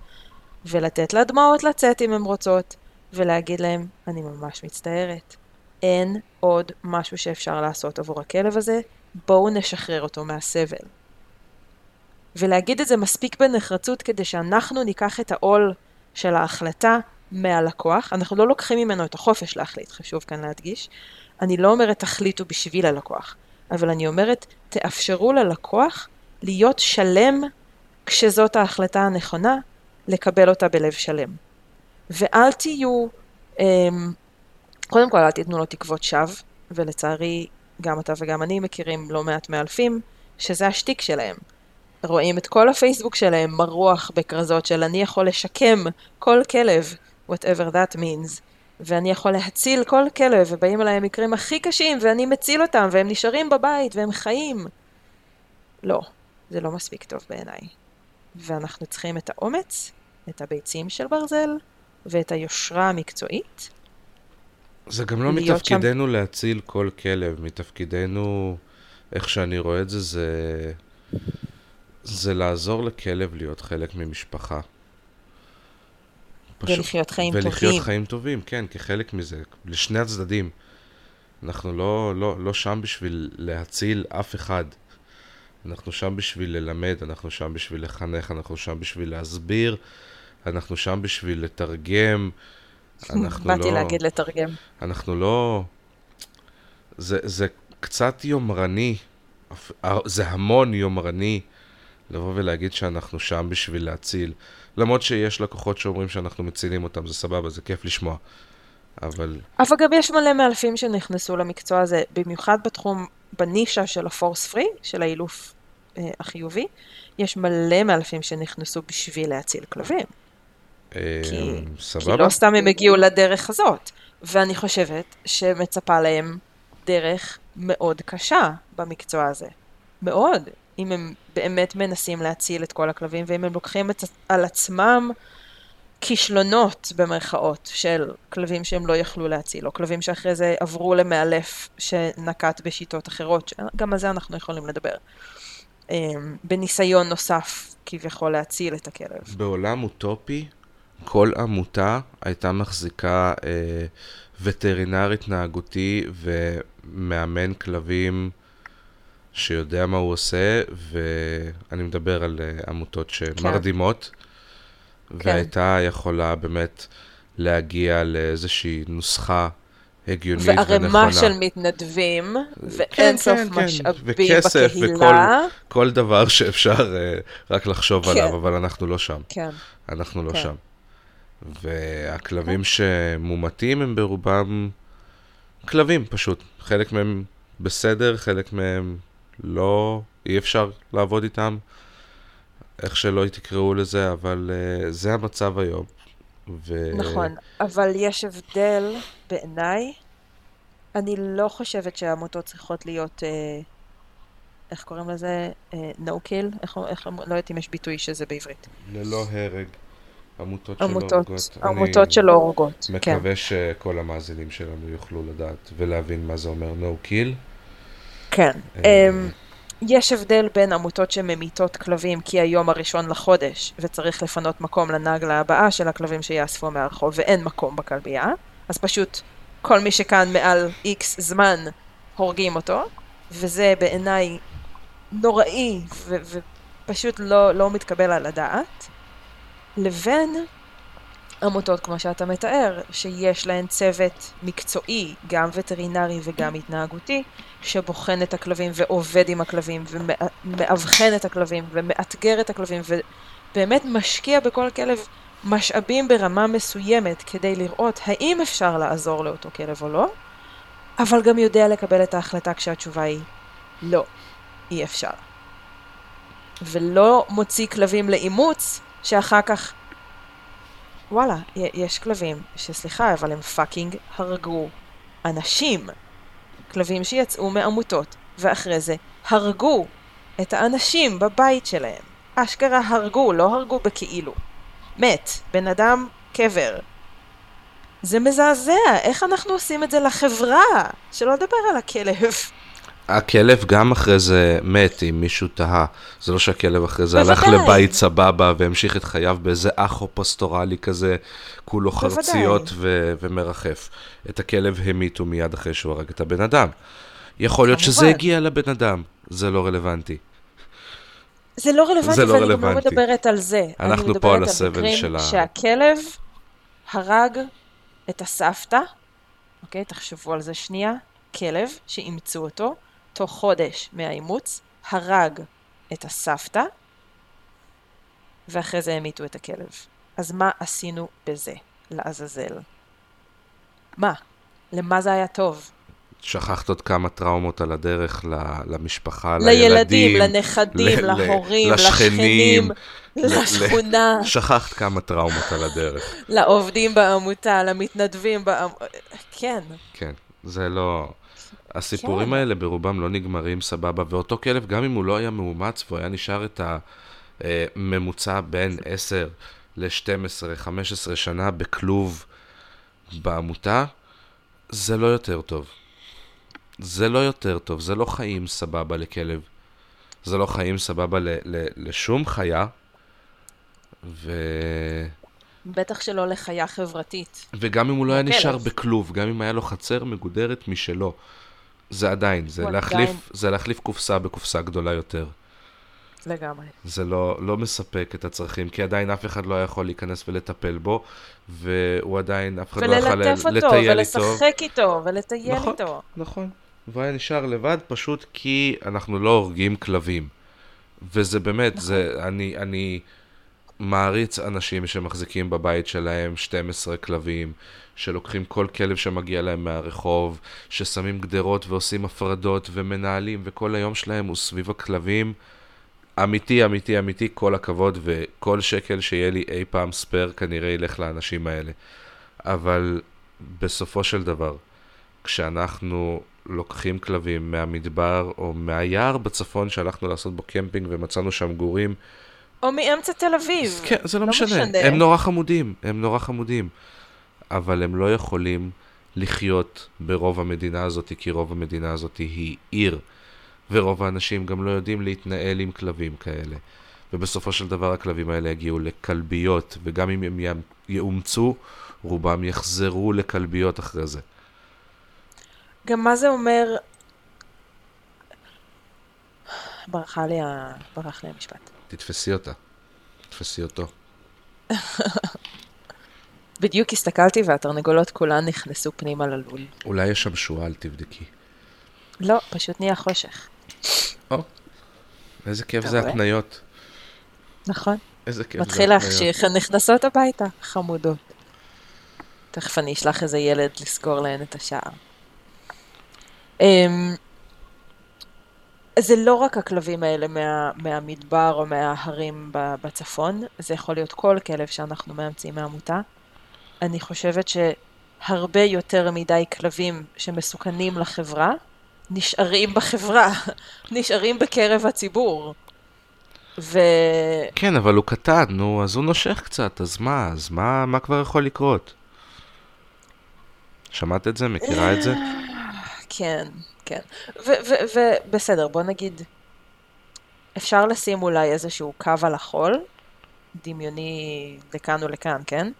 ולתת לדמעות לצאת אם הן רוצות, ולהגיד להם, אני ממש מצטערת. אין עוד משהו שאפשר לעשות עבור הכלב הזה, בואו נשחרר אותו מהסבל. ולהגיד את זה מספיק בנחרצות כדי שאנחנו ניקח את העול של ההחלטה מהלקוח. אנחנו לא לוקחים ממנו את החופש להחליט, חשוב כאן להדגיש. אני לא אומרת תחליטו בשביל הלקוח, אבל אני אומרת תאפשרו ללקוח להיות שלם כשזאת ההחלטה הנכונה, לקבל אותה בלב שלם. ואל תהיו, אמ, קודם כל אל תיתנו לו תקוות שווא, ולצערי גם אתה וגם אני מכירים לא מעט מאלפים, שזה השטיק שלהם. רואים את כל הפייסבוק שלהם מרוח בכרזות של אני יכול לשקם כל כלב, whatever that means, ואני יכול להציל כל כלב, ובאים אליי המקרים הכי קשים, ואני מציל אותם, והם נשארים בבית, והם חיים. לא, זה לא מספיק טוב בעיניי. ואנחנו צריכים את האומץ, את הביצים של ברזל, ואת היושרה המקצועית. זה גם לא מתפקידנו להציל כל כלב, מתפקידנו, איך שאני רואה את זה, זה, זה לעזור לכלב להיות חלק ממשפחה. פשוט- ולחיות חיים ולחיות טובים. חיים טובים, כן, כחלק מזה, לשני הצדדים. אנחנו לא, לא, לא שם בשביל להציל אף אחד. אנחנו שם בשביל ללמד, אנחנו שם בשביל לחנך, אנחנו שם בשביל להסביר, אנחנו שם בשביל לתרגם. <laughs> אנחנו באתי לא... להגיד לתרגם. אנחנו לא... זה, זה קצת יומרני, אה, זה המון יומרני לבוא ולהגיד שאנחנו שם בשביל להציל. למרות שיש לקוחות שאומרים שאנחנו מצילים אותם, זה סבבה, זה כיף לשמוע. אבל אבל גם יש מלא מאלפים שנכנסו למקצוע הזה, במיוחד בתחום, בנישה של הפורס פרי, של האילוף אה, החיובי, יש מלא מאלפים שנכנסו בשביל להציל כלבים. אה, כי, כי סבבה. לא סתם הם הגיעו לדרך הזאת. ואני חושבת שמצפה להם דרך מאוד קשה במקצוע הזה. מאוד. אם הם באמת מנסים להציל את כל הכלבים, ואם הם לוקחים את, על עצמם כישלונות במרכאות של כלבים שהם לא יכלו להציל, או כלבים שאחרי זה עברו למאלף שנקט בשיטות אחרות, גם על זה אנחנו יכולים לדבר. אמ, בניסיון נוסף כביכול להציל את הכלב. בעולם אוטופי, כל עמותה הייתה מחזיקה אה, וטרינר התנהגותי ומאמן כלבים שיודע מה הוא עושה, ואני מדבר על אה, עמותות שמרדימות, והייתה יכולה באמת להגיע לאיזושהי נוסחה הגיונית ונכונה. וערימה של מתנדבים, ואין סוף כן, כן, משאבים וכסף בקהילה. כל דבר שאפשר אה, רק לחשוב כן. עליו, אבל אנחנו לא שם. כן. אנחנו לא כן. שם. והכלבים שמומתים הם ברובם כלבים פשוט. חלק מהם בסדר, חלק מהם לא, אי אפשר לעבוד איתם, איך שלא תקראו לזה, אבל uh, זה המצב היום. ו... נכון, אבל יש הבדל בעיניי. אני לא חושבת שהעמותות צריכות להיות, אה, איך קוראים לזה? אה, no kill? איך, איך, לא יודעת אם יש ביטוי שזה בעברית. ללא הרג. עמותות שלא עמותות, הורגות. עמותות שלא הורגות. אני כן. מקווה שכל המאזינים שלנו יוכלו לדעת ולהבין מה זה אומר no kill. כן. אה, אמ, יש הבדל בין עמותות שממיתות כלבים כי היום הראשון לחודש וצריך לפנות מקום לנגלה הבאה של הכלבים שיאספו מהרחוב ואין מקום בכלבייה, אז פשוט כל מי שכאן מעל איקס זמן הורגים אותו, וזה בעיניי נוראי ופשוט לא, לא מתקבל על הדעת, לבין עמותות כמו שאתה מתאר, שיש להן צוות מקצועי, גם וטרינרי וגם התנהגותי, שבוחן את הכלבים ועובד עם הכלבים ומאבחן את הכלבים ומאתגר את הכלבים ובאמת משקיע בכל כלב משאבים ברמה מסוימת כדי לראות האם אפשר לעזור לאותו כלב או לא, אבל גם יודע לקבל את ההחלטה כשהתשובה היא לא, אי אפשר. ולא מוציא כלבים לאימוץ שאחר כך וואלה, יש כלבים שסליחה, אבל הם פאקינג הרגו אנשים. כלבים שיצאו מעמותות, ואחרי זה הרגו את האנשים בבית שלהם. אשכרה הרגו, לא הרגו בכאילו. מת, בן אדם קבר. זה מזעזע, איך אנחנו עושים את זה לחברה? שלא לדבר על הכלב. הכלב גם אחרי זה מת, אם מישהו תהה. זה לא שהכלב אחרי זה הלך. לבית סבבה והמשיך את חייו באיזה אחו פסטורלי כזה, כולו בוודאי. חרציות ו- ומרחף. את הכלב המיתו מיד אחרי שהוא הרג את הבן אדם. יכול להיות שזה. הגיע לבן אדם, זה לא רלוונטי. זה לא רלוונטי, זה לא ואני גם לא. מדברת על זה. אנחנו אני פה על מדברת הסבל של ה- שהכלב הרג את הסבתא, אוקיי? תחשבו על זה שנייה. כלב שאימצו אותו, תוך חודש מהאימוץ, הרג את הסבתא, ואחרי זה המיתו את הכלב. אז מה עשינו בזה, לעזאזל? מה? למה זה היה טוב? שכחת עוד כמה טראומות על הדרך ל- למשפחה, לילדים, לילדים, לנכדים, ל- להורים, לשכנים, לשכנים, לשכונה. שכחת כמה טראומות על הדרך. לעובדים בעמותה, למתנדבים בעמותה, כן. כן, זה לא... הסיפורים כן. האלה ברובם לא נגמרים סבבה, ואותו כלב, גם אם הוא לא היה מאומץ והוא היה נשאר את הממוצע בין 10 ל-12, 15 שנה בכלוב בעמותה, זה לא יותר טוב. זה לא יותר טוב, זה לא חיים סבבה לכלב. זה לא חיים סבבה ל- ל- לשום חיה, ו... בטח שלא לחיה חברתית. וגם אם הוא לא היה. נשאר בכלוב, גם אם היה לו חצר מגודרת משלו, זה עדיין, זה להחליף, עדיין- זה להחליף קופסה בקופסה גדולה יותר. לגמרי. זה לא, לא מספק את הצרכים, כי עדיין אף אחד לא יכול להיכנס ולטפל בו, והוא עדיין, אף אחד לא יכול וללטף אותו, לטייל איתו. ולשחק איתו, ולטייל נכון. איתו. נכון. והוא היה נשאר לבד פשוט כי אנחנו לא הורגים כלבים. וזה באמת, זה, אני, אני מעריץ אנשים שמחזיקים בבית שלהם 12 כלבים, שלוקחים כל כלב שמגיע להם מהרחוב, ששמים גדרות ועושים הפרדות ומנהלים, וכל היום שלהם הוא סביב הכלבים. אמיתי, אמיתי, אמיתי, כל הכבוד, וכל שקל שיהיה לי אי פעם spare כנראה ילך לאנשים האלה. אבל בסופו של דבר, כשאנחנו לוקחים כלבים מהמדבר או מהיער בצפון שהלכנו לעשות בו קמפינג ומצאנו שם גורים, או מאמצע תל אביב. כן, זה לא, לא משנה. משנה. הם נורא חמודים, הם נורא חמודים. אבל הם לא יכולים לחיות ברוב המדינה הזאת, כי רוב המדינה הזאת היא עיר. ורוב האנשים גם לא יודעים להתנהל עם כלבים כאלה. ובסופו של דבר הכלבים האלה יגיעו לכלביות, וגם אם הם יאומצו, רובם יחזרו לכלביות אחרי זה. גם מה זה אומר... ברחה לי ה... ברח לי המשפט. תתפסי אותה. תתפסי אותו. <laughs> בדיוק הסתכלתי והתרנגולות כולן נכנסו פנימה ללול. אולי יש שם שועל, תבדקי. לא, פשוט נהיה חושך. או, איזה כיף זה? התניות. נכון. איזה כיף זה מתחיל התניות. להחשיך, הן נכנסות הביתה, חמודות. תכף אני אשלח איזה ילד לסגור להן את השער. אמ, זה לא רק הכלבים האלה מה, מהמדבר או מההרים בצפון, זה יכול להיות כל כלב שאנחנו מאמצים מהעמותה. אני חושבת שהרבה יותר מדי כלבים שמסוכנים לחברה, נשארים בחברה, <laughs> נשארים בקרב הציבור. ו... כן, אבל הוא קטן, נו, אז הוא נושך קצת, אז מה, אז מה, מה כבר יכול לקרות? שמעת את זה? מכירה את זה? כן, כן. ובסדר, בוא נגיד, אפשר לשים אולי איזשהו קו על החול, דמיוני לכאן או לכאן, כן?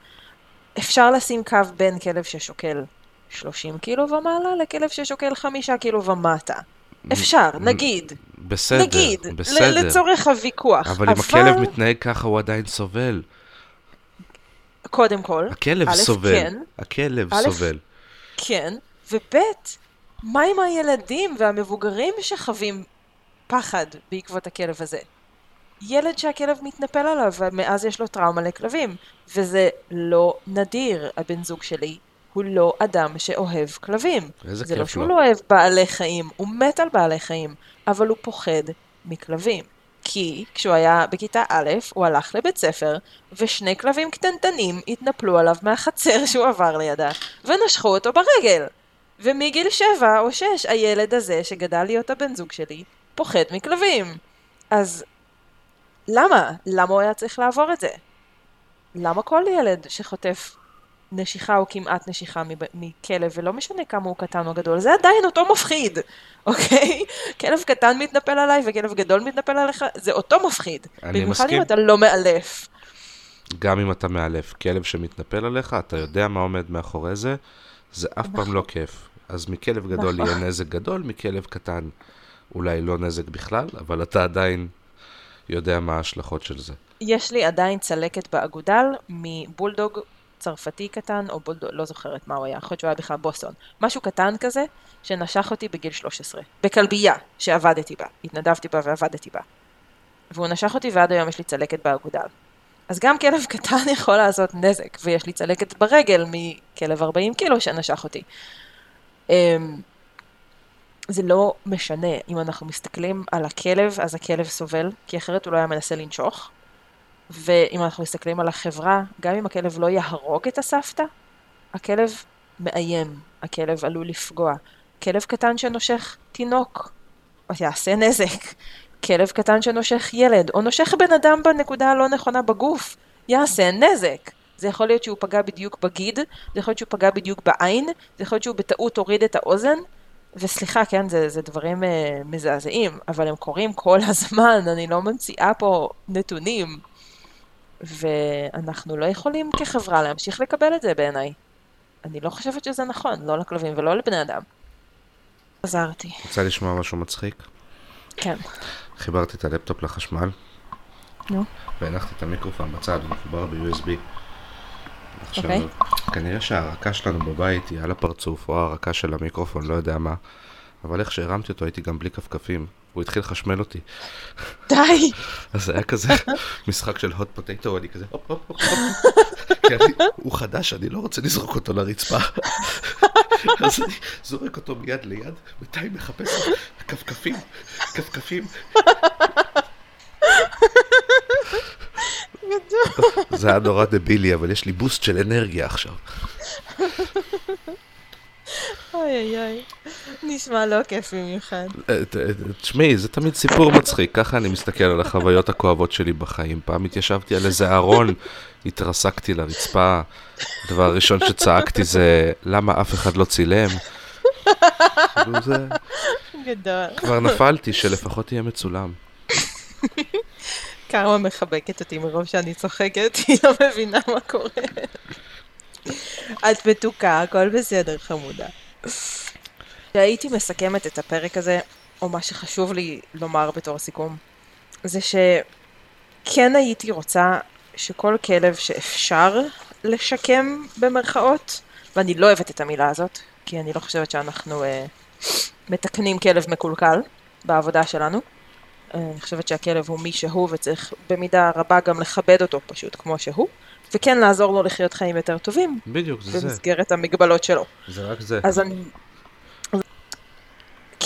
אפשר לשים קו בין כלב ששוקל 30 קילו ומעלה לכלב ששוקל 5 קילו ומטה. אפשר, נגיד, בסדר, נגיד, בסדר. לצורך הוויכוח. אבל אם הכלב מתנהג ככה, הוא עדיין סובל. קודם כל, הכלב א', סובל. כן. הכלב א', סובל. כן, וב' מה עם הילדים והמבוגרים שחווים פחד בעקבות הכלב הזה? ילד שהכלב מתנפל עליו ומאז יש לו טראומה לכלבים, וזה לא נדיר, הבן זוג שלי הוא לא אדם שאוהב כלבים. איזה זה לא שהוא. לא אוהב בעלי חיים, הוא מת על בעלי חיים, אבל הוא פוחד מכלבים. כי כשהוא היה בכיתה א', הוא הלך לבית ספר, ושני כלבים קטנטנים התנפלו עליו מהחצר שהוא עבר לידה, ונשכו אותו ברגל. ומגיל שבע או שש, הילד הזה, שגדל להיות הבן זוג שלי, פוחד מכלבים. אז למה? למה הוא היה צריך לעבור את זה? למה כל ילד שחוטף נשיכה או כמעט נשיכה מכלב, ולא משנה כמה הוא קטן או גדול, זה עדיין אותו מפחיד, <laughs> אוקיי? כלב קטן מתנפל עליי וכלב גדול מתנפל עליך, זה אותו מפחיד. אני במיוחד מסכים. אם אתה לא מאלף. גם אם אתה מאלף כלב שמתנפל עליך, אתה יודע מה עומד מאחורי זה, זה אף פעם לא כיף. אז מכלב גדול נכון. יהיה נזק גדול, מכלב קטן אולי לא נזק בכלל, אבל אתה עדיין יודע מה ההשלכות של זה. יש לי עדיין צלקת באגודל מבולדוג צרפתי קטן, או בולדוג, לא זוכרת מה הוא היה, יכול להיות שהוא היה בכלל בוסטון. משהו קטן כזה, שנשך אותי בגיל 13. בכלבייה, שעבדתי בה, התנדבתי בה ועבדתי בה. והוא נשך אותי ועד היום יש לי צלקת באגודל. אז גם כלב קטן <laughs> יכול לעשות נזק, ויש לי צלקת ברגל מכלב 40 קילו שנשך אותי. אמ, זה לא משנה, אם אנחנו מסתכלים על הכלב, אז הכלב סובל, כי אחרת הוא לא היה מנסה לנשוך. ואם אנחנו מסתכלים על החברה, גם אם הכלב לא יהרוג את הסבתא, הכלב מאיים, הכלב עלול לפגוע. כלב קטן שנושך תינוק, יעשה נזק. כלב קטן שנושך ילד, או נושך בן אדם בנקודה הלא נכונה בגוף, יעשה נזק. זה יכול להיות שהוא פגע בדיוק בגיד, זה יכול להיות שהוא פגע בדיוק בעין, זה יכול להיות שהוא בטעות הוריד את האוזן, וסליחה, כן, זה, זה דברים אה, מזעזעים, אבל הם קורים כל <laughs> הזמן, אני לא ממציאה פה נתונים. ואנחנו לא יכולים כחברה להמשיך לקבל את זה בעיניי. אני לא חושבת שזה נכון, לא לכלבים ולא לבני אדם. חזרתי. רוצה לשמוע משהו מצחיק? כן. חיברתי את הלפטופ לחשמל, נו. והנחתי את המיקרופון בצד, הוא מחובר ב-USB. עכשיו, אוקיי. כנראה שההרקה שלנו בבית היא על הפרצוף, או ההרקה של המיקרופון, לא יודע מה. אבל איך שהרמתי אותו הייתי גם בלי כפכפים, הוא התחיל לחשמל אותי. די! <laughs> אז זה היה כזה <laughs> משחק של hot potato, אני כזה הופ הופ הופ הופ. כי אני- הוא חדש, אני לא רוצה לזרוק אותו לרצפה. <laughs> <laughs> אז אני זורק אותו מיד ליד, בינתיים מחפש כפכפים, כפכפים. <laughs> זה היה נורא דבילי, אבל יש לי בוסט של אנרגיה עכשיו. <laughs> אוי אוי אוי. נשמע לא כיף במיוחד. אה, ת- ת- תשמעי, זה תמיד סיפור מצחיק, ככה אני מסתכל על החוויות הכואבות שלי בחיים. פעם התיישבתי על איזה ארון, התרסקתי לרצפה, הדבר הראשון שצעקתי זה, למה אף אחד לא צילם? כאילו זה, גדול. כבר נפלתי, שלפחות יהיה מצולם. קרמה מחבקת אותי מרוב שאני צוחקת, היא לא מבינה מה קורה. את מתוקה, הכל בסדר, חמודה. כשהייתי מסכמת את הפרק הזה, או מה שחשוב לי לומר בתור סיכום, זה שכן הייתי רוצה שכל כלב שאפשר לשקם במרכאות, ואני לא אוהבת את המילה הזאת, כי אני לא חושבת שאנחנו אה, מתקנים כלב מקולקל בעבודה שלנו. אה, אני חושבת שהכלב הוא מי שהוא וצריך במידה רבה גם לכבד אותו פשוט כמו שהוא, וכן לעזור לו לחיות חיים יותר טובים בדיוק, זה זה. במסגרת המגבלות שלו. זה רק זה. אז אני...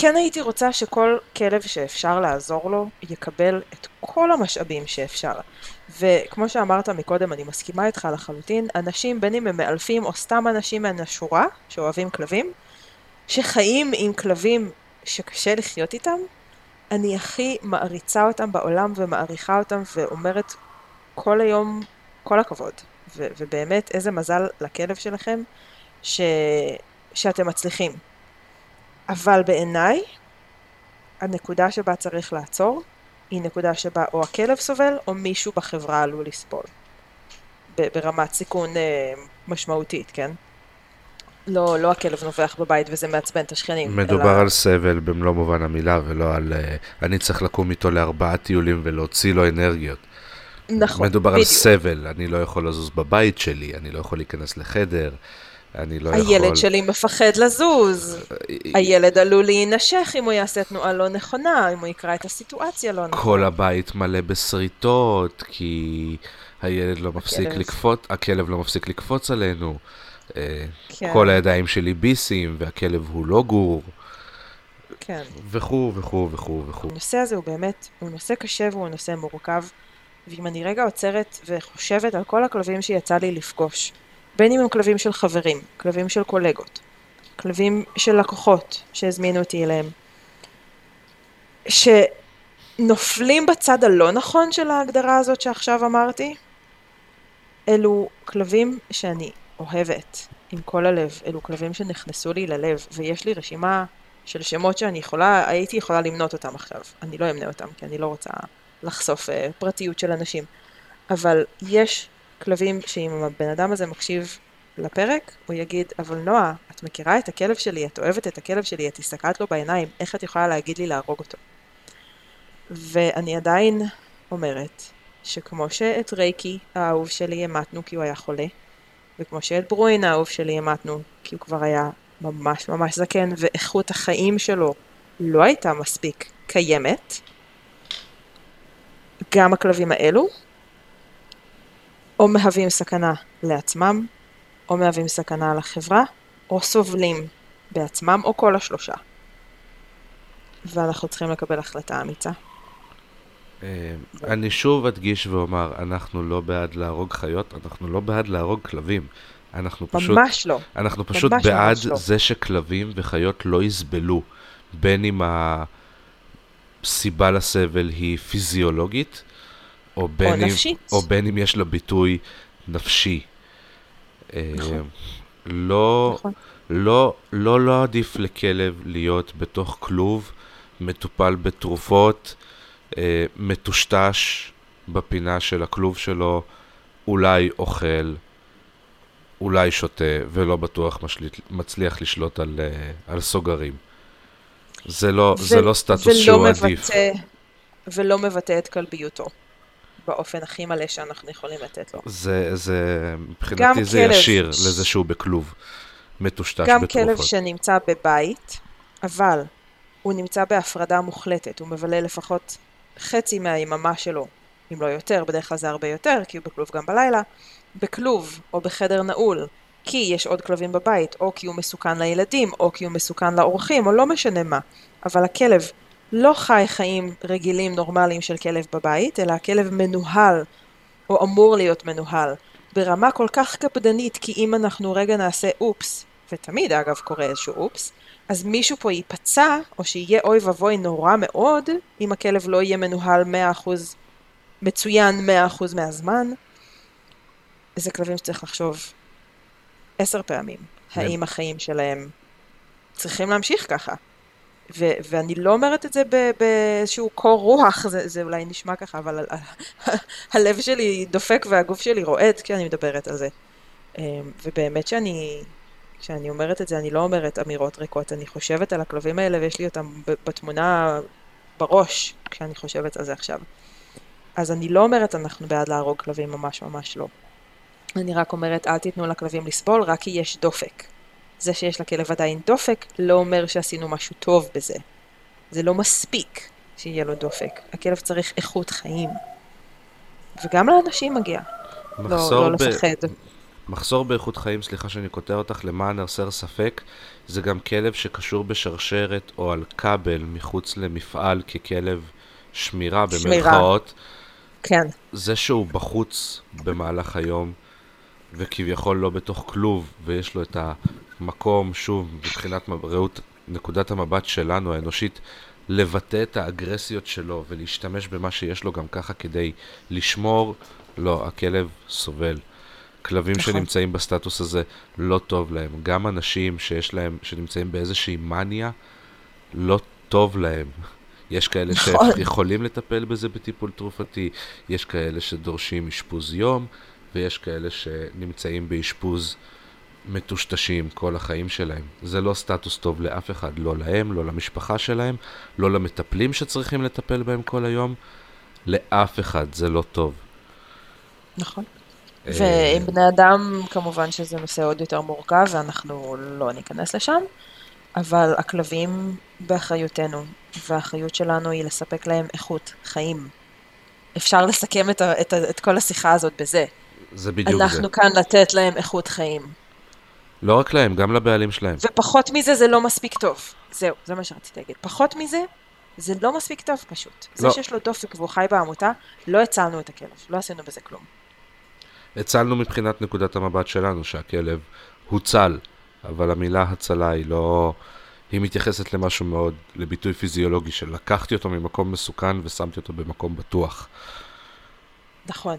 כן הייתי רוצה שכל כלב שאפשר לעזור לו יקבל את כל המשאבים שאפשר. וכמו שאמרת מקודם, אני מסכימה איתך לחלוטין, אנשים, בין אם הם מאלפים או סתם אנשים מן השורה שאוהבים כלבים, שחיים עם כלבים שקשה לחיות איתם, אני הכי מעריצה אותם בעולם ומעריכה אותם ואומרת כל היום, כל הכבוד. ובאמת, איזה מזל לכלב שלכם ש- שאתם מצליחים. אבל בעיניי, הנקודה שבה צריך לעצור, היא נקודה שבה או הכלב סובל, או מישהו בחברה עלול לסבול. ברמת סיכון אה, משמעותית, כן? לא, לא הכלב נובח בבית וזה מעצבן את השכנים. מדובר אלא... על סבל במלוא מובן המילה, ולא על אה, אני צריך לקום איתו לארבעה טיולים ולהוציא לו אנרגיות. נכון, מדובר על בדיוק. סבל, אני לא יכול לזוז בבית שלי, אני לא יכול להיכנס לחדר, אני לא יכול... הילד שלי מפחד לזוז. הילד עלול להינשך אם הוא יעשה תנועה לא נכונה, אם הוא יקרא את הסיטואציה לא נכונה. כל הבית מלא בשריטות, כי הילד לא מפסיק הכלב. לקפוץ, הכלב לא מפסיק לקפוץ עלינו. אה, כן, כל הידיים שלי ביסים, והכלב הוא לא גור, כן. וכו' וכו' וכו' וכו'. הנושא הזה הוא באמת, הוא נושא קשה והוא נושא מורכב, ואם אני רגע עוצרת וחושבת על כל הכלבים שיצא לי לפגוש, בין אם הם כלבים של חברים, כלבים של קולגות, כלבים של לקוחות שהזמינו אותי אליהם, שנופלים בצד הלא נכון של ההגדרה הזאת שעכשיו אמרתי, אלו כלבים שאני אוהבת עם כל הלב, אלו כלבים שנכנסו לי ללב, ויש לי רשימה של שמות שאני יכולה, הייתי יכולה למנות אותם עכשיו. אני לא אמנה אותם, כי אני לא רוצה לחשוף uh, פרטיות של אנשים. אבל יש כלבים שאם הבן אדם הזה מקשיב לפרק, הוא יגיד, אבל נועה, את מכירה את הכלב שלי, את אוהבת את הכלב שלי, את הסתכלת לו בעיניים, איך את יכולה להגיד לי להרוג אותו? ואני עדיין אומרת, שכמו שאת רייקי האהוב שלי המתנו כי הוא היה חולה, וכמו שאת ברואין האהוב שלי המתנו כי הוא כבר היה ממש ממש זקן, ואיכות החיים שלו לא הייתה מספיק קיימת, גם הכלבים האלו, או מהווים סכנה לעצמם, או מהווים סכנה לחברה, או סובלים בעצמם, או כל השלושה. ואנחנו צריכים לקבל החלטה אמיצה. אה, אני שוב אדגיש ואומר, אנחנו לא בעד להרוג חיות, אנחנו לא בעד להרוג כלבים. אנחנו פשוט, ממש לא. אנחנו פשוט ממש בעד ממש לא. זה שכלבים וחיות לא יסבלו, בין אם הסיבה לסבל היא פיזיולוגית, או בין, אם, נפשית. או בין אם יש לה ביטוי נפשי. אה, נכון. לא, נכון. לא, לא, לא עדיף לכלב להיות בתוך כלוב, מטופל בתרופות, אה, מטושטש בפינה של הכלוב שלו, אולי אוכל, אולי שותה, ולא בטוח משליט, מצליח לשלוט על, אה, על סוגרים. זה לא, זה ו- לא סטטוס ולא שהוא עדיף. מבטא, ולא מבטא את כלביותו, באופן הכי מלא שאנחנו יכולים לתת לו. זה, זה, גם מבחינתי זה כלב. ישיר לזה שהוא בכלוב, מטושטש גם בתרופות. כלב שנמצא בבית, אבל הוא נמצא בהפרדה מוחלטת, הוא מבלה לפחות חצי מהיממה שלו, אם לא יותר, בדרך כלל זה הרבה יותר, כי הוא בכלוב גם בלילה, בכלוב או בחדר נעול, כי יש עוד כלבים בבית, או כי הוא מסוכן לילדים, או כי הוא מסוכן לאורחים, או לא משנה מה. אבל הכלב לא חי חיים רגילים נורמליים של כלב בבית, אלא הכלב מנוהל, או אמור להיות מנוהל, ברמה כל כך קפדנית, כי אם אנחנו רגע נעשה אופס, ותמיד אגב קורה איזשהו אופס, אז מישהו פה ייפצע, או שיהיה אוי ואבוי נורא מאוד, אם הכלב לא יהיה מנוהל 100% מצוין 100% מהזמן. זה כלבים שצריך לחשוב עשר פעמים, כן. האם החיים שלהם צריכים להמשיך ככה. ו- ואני לא אומרת את זה באיזשהו קור רוח, זה, זה אולי נשמע ככה, אבל הלב שלי דופק והגוף שלי רועד כשאני מדברת על זה. אמ, ובאמת שאני, כשאני אומרת את זה, אני לא אומרת אמירות ריקות, אני חושבת על הכלבים האלה ויש לי אותם בתמונה בראש כשאני חושבת על זה עכשיו. אז אני לא אומרת אנחנו בעד להרוג כלבים, ממש ממש לא. אני רק אומרת אל תיתנו לכלבים לסבול רק כי יש דופק. זה שיש לכלב עדיין דופק לא אומר שעשינו משהו טוב בזה. זה לא מספיק שיהיה לו דופק. הכלב צריך איכות חיים. וגם לאנשים מגיע. לא, לא ב- לפחד. מחסור באיכות חיים, סליחה שאני קוטע אותך, למען הסר ספק, זה גם כלב שקשור בשרשרת או על כבל מחוץ למפעל ככלב שמירה שמירה. במרכאות. כן, זה שהוא בחוץ במהלך היום, וכביכול לא בתוך כלוב, ויש לו את המקום, שוב, מבחינת מב- ראות נקודת המבט שלנו, האנושית, לבטא את האגרסיות שלו ולהשתמש במה שיש לו גם ככה כדי לשמור, לא, הכלב סובל. כלבים נכון. שנמצאים בסטטוס הזה, לא טוב להם. גם אנשים שיש להם, שנמצאים באיזושהי מניה, לא טוב להם. יש כאלה נכון. שיכולים לטפל בזה בטיפול תרופתי, יש כאלה שדורשים אשפוז יום, ויש כאלה שנמצאים באשפוז מטושטשים כל החיים שלהם. זה לא סטטוס טוב לאף אחד, לא להם, לא למשפחה שלהם, לא למטפלים שצריכים לטפל בהם כל היום, לאף אחד זה לא טוב. נכון. אה, ועם בני אדם, כמובן שזה נושא עוד יותר מורכב, ואנחנו לא ניכנס לשם, אבל הכלבים באחריותנו, והאחריות שלנו היא לספק להם איכות חיים. אפשר לסכם את, ה, את, ה, את כל השיחה הזאת בזה. זה בדיוק זה. אנחנו כאן לתת להם איכות חיים. לא רק להם, גם לבעלים שלהם. ופחות מזה זה לא מספיק טוב. זהו, זה מה שרציתי להגיד. פחות מזה, זה לא מספיק טוב פשוט. זה לא. שיש לו דופק והוא חי בעמותה, לא הצלנו את הכלב, לא עשינו בזה כלום. הצלנו מבחינת נקודת המבט שלנו שהכלב הוצל, אבל המילה הצלה היא לא... היא מתייחסת למשהו מאוד, לביטוי פיזיולוגי של לקחתי אותו ממקום מסוכן ושמתי אותו במקום בטוח. נכון.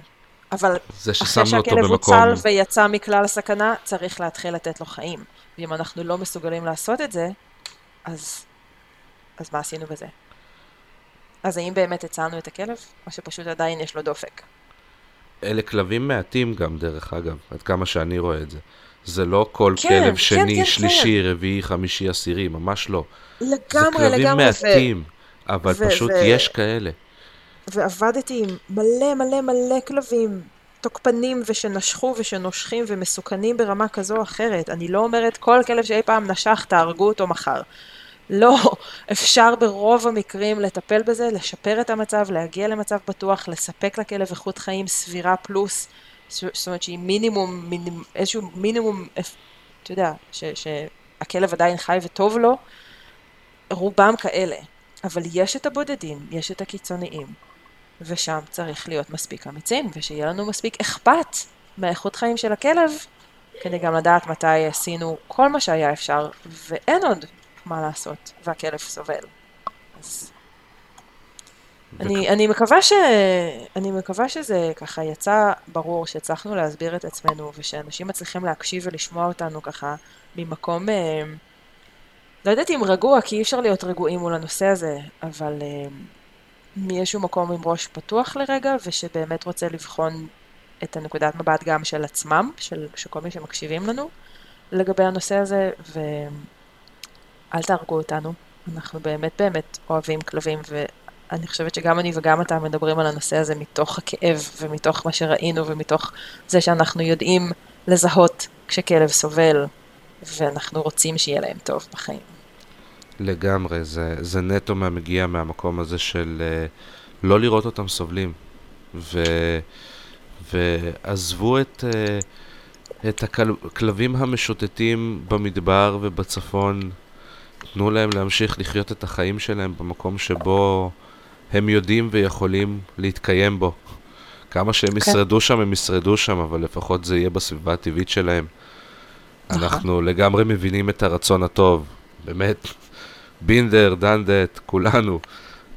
אבל אחרי שהכלב. הוצל ויצא מכלל הסכנה, צריך להתחיל לתת לו חיים. ואם אנחנו לא מסוגלים לעשות את זה, אז, אז מה עשינו בזה? אז האם באמת הצלנו את הכלב, או שפשוט עדיין יש לו דופק? אלה כלבים מעטים גם, דרך אגב, עד כמה שאני רואה את זה. זה לא כל כן, כלב כן, שני, כן, שלישי, רביעי, חמישי, עשירי, ממש לא. לגמרי, זה כלבים לגמרי. מעטים, אבל ו- פשוט ו- יש כאלה. ועבדתי עם מלא מלא מלא כלבים תוקפנים ושנשכו ושנושכים ומסוכנים ברמה כזו או אחרת. אני לא אומרת כל כלב שאי פעם נשך תהרגו אותו מחר. לא, אפשר ברוב המקרים לטפל בזה, לשפר את המצב, להגיע למצב בטוח, לספק לכלב איכות חיים סבירה פלוס, זאת אומרת שהיא מינימום, מינימום איזשהו מינימום, אתה יודע, שהכלב עדיין חי וטוב לו, רובם כאלה. אבל יש את הבודדים, יש את הקיצוניים, ושם צריך להיות מספיק אמיצים, ושיהיה לנו מספיק אכפת מהאיכות חיים של הכלב, כדי גם לדעת מתי עשינו כל מה שהיה אפשר, ואין עוד מה לעשות, והכלב סובל. אז... אני, אני, מקווה ש... אני מקווה שזה ככה יצא ברור שהצלחנו להסביר את עצמנו ושאנשים מצליחים להקשיב ולשמוע אותנו ככה ממקום, אה, לא יודעת אם רגוע, כי אי אפשר להיות רגועים מול הנושא הזה, אבל אה, מאיזשהו מקום עם ראש פתוח לרגע ושבאמת רוצה לבחון את הנקודת מבט גם של עצמם, של, של כל מי שמקשיבים לנו לגבי הנושא הזה, ואל תהרגו אותנו. אנחנו באמת באמת אוהבים כלבים, ואני חושבת שגם אני וגם אתה מדברים על הנושא הזה מתוך הכאב, ומתוך מה שראינו, ומתוך זה שאנחנו יודעים לזהות כשכלב סובל, ואנחנו רוצים שיהיה להם טוב בחיים. לגמרי, זה, זה נטו מגיע מהמקום הזה של uh, לא לראות אותם סובלים. ו, ועזבו את, uh, את הכלבים המשוטטים במדבר ובצפון, תנו להם להמשיך לחיות את החיים שלהם במקום שבו הם יודעים ויכולים להתקיים בו. כמה שהם כן. ישרדו שם, הם ישרדו שם, אבל לפחות זה יהיה בסביבה הטבעית שלהם. נכון. אנחנו לגמרי מבינים את הרצון הטוב, באמת. בינדר, דנדט, כולנו,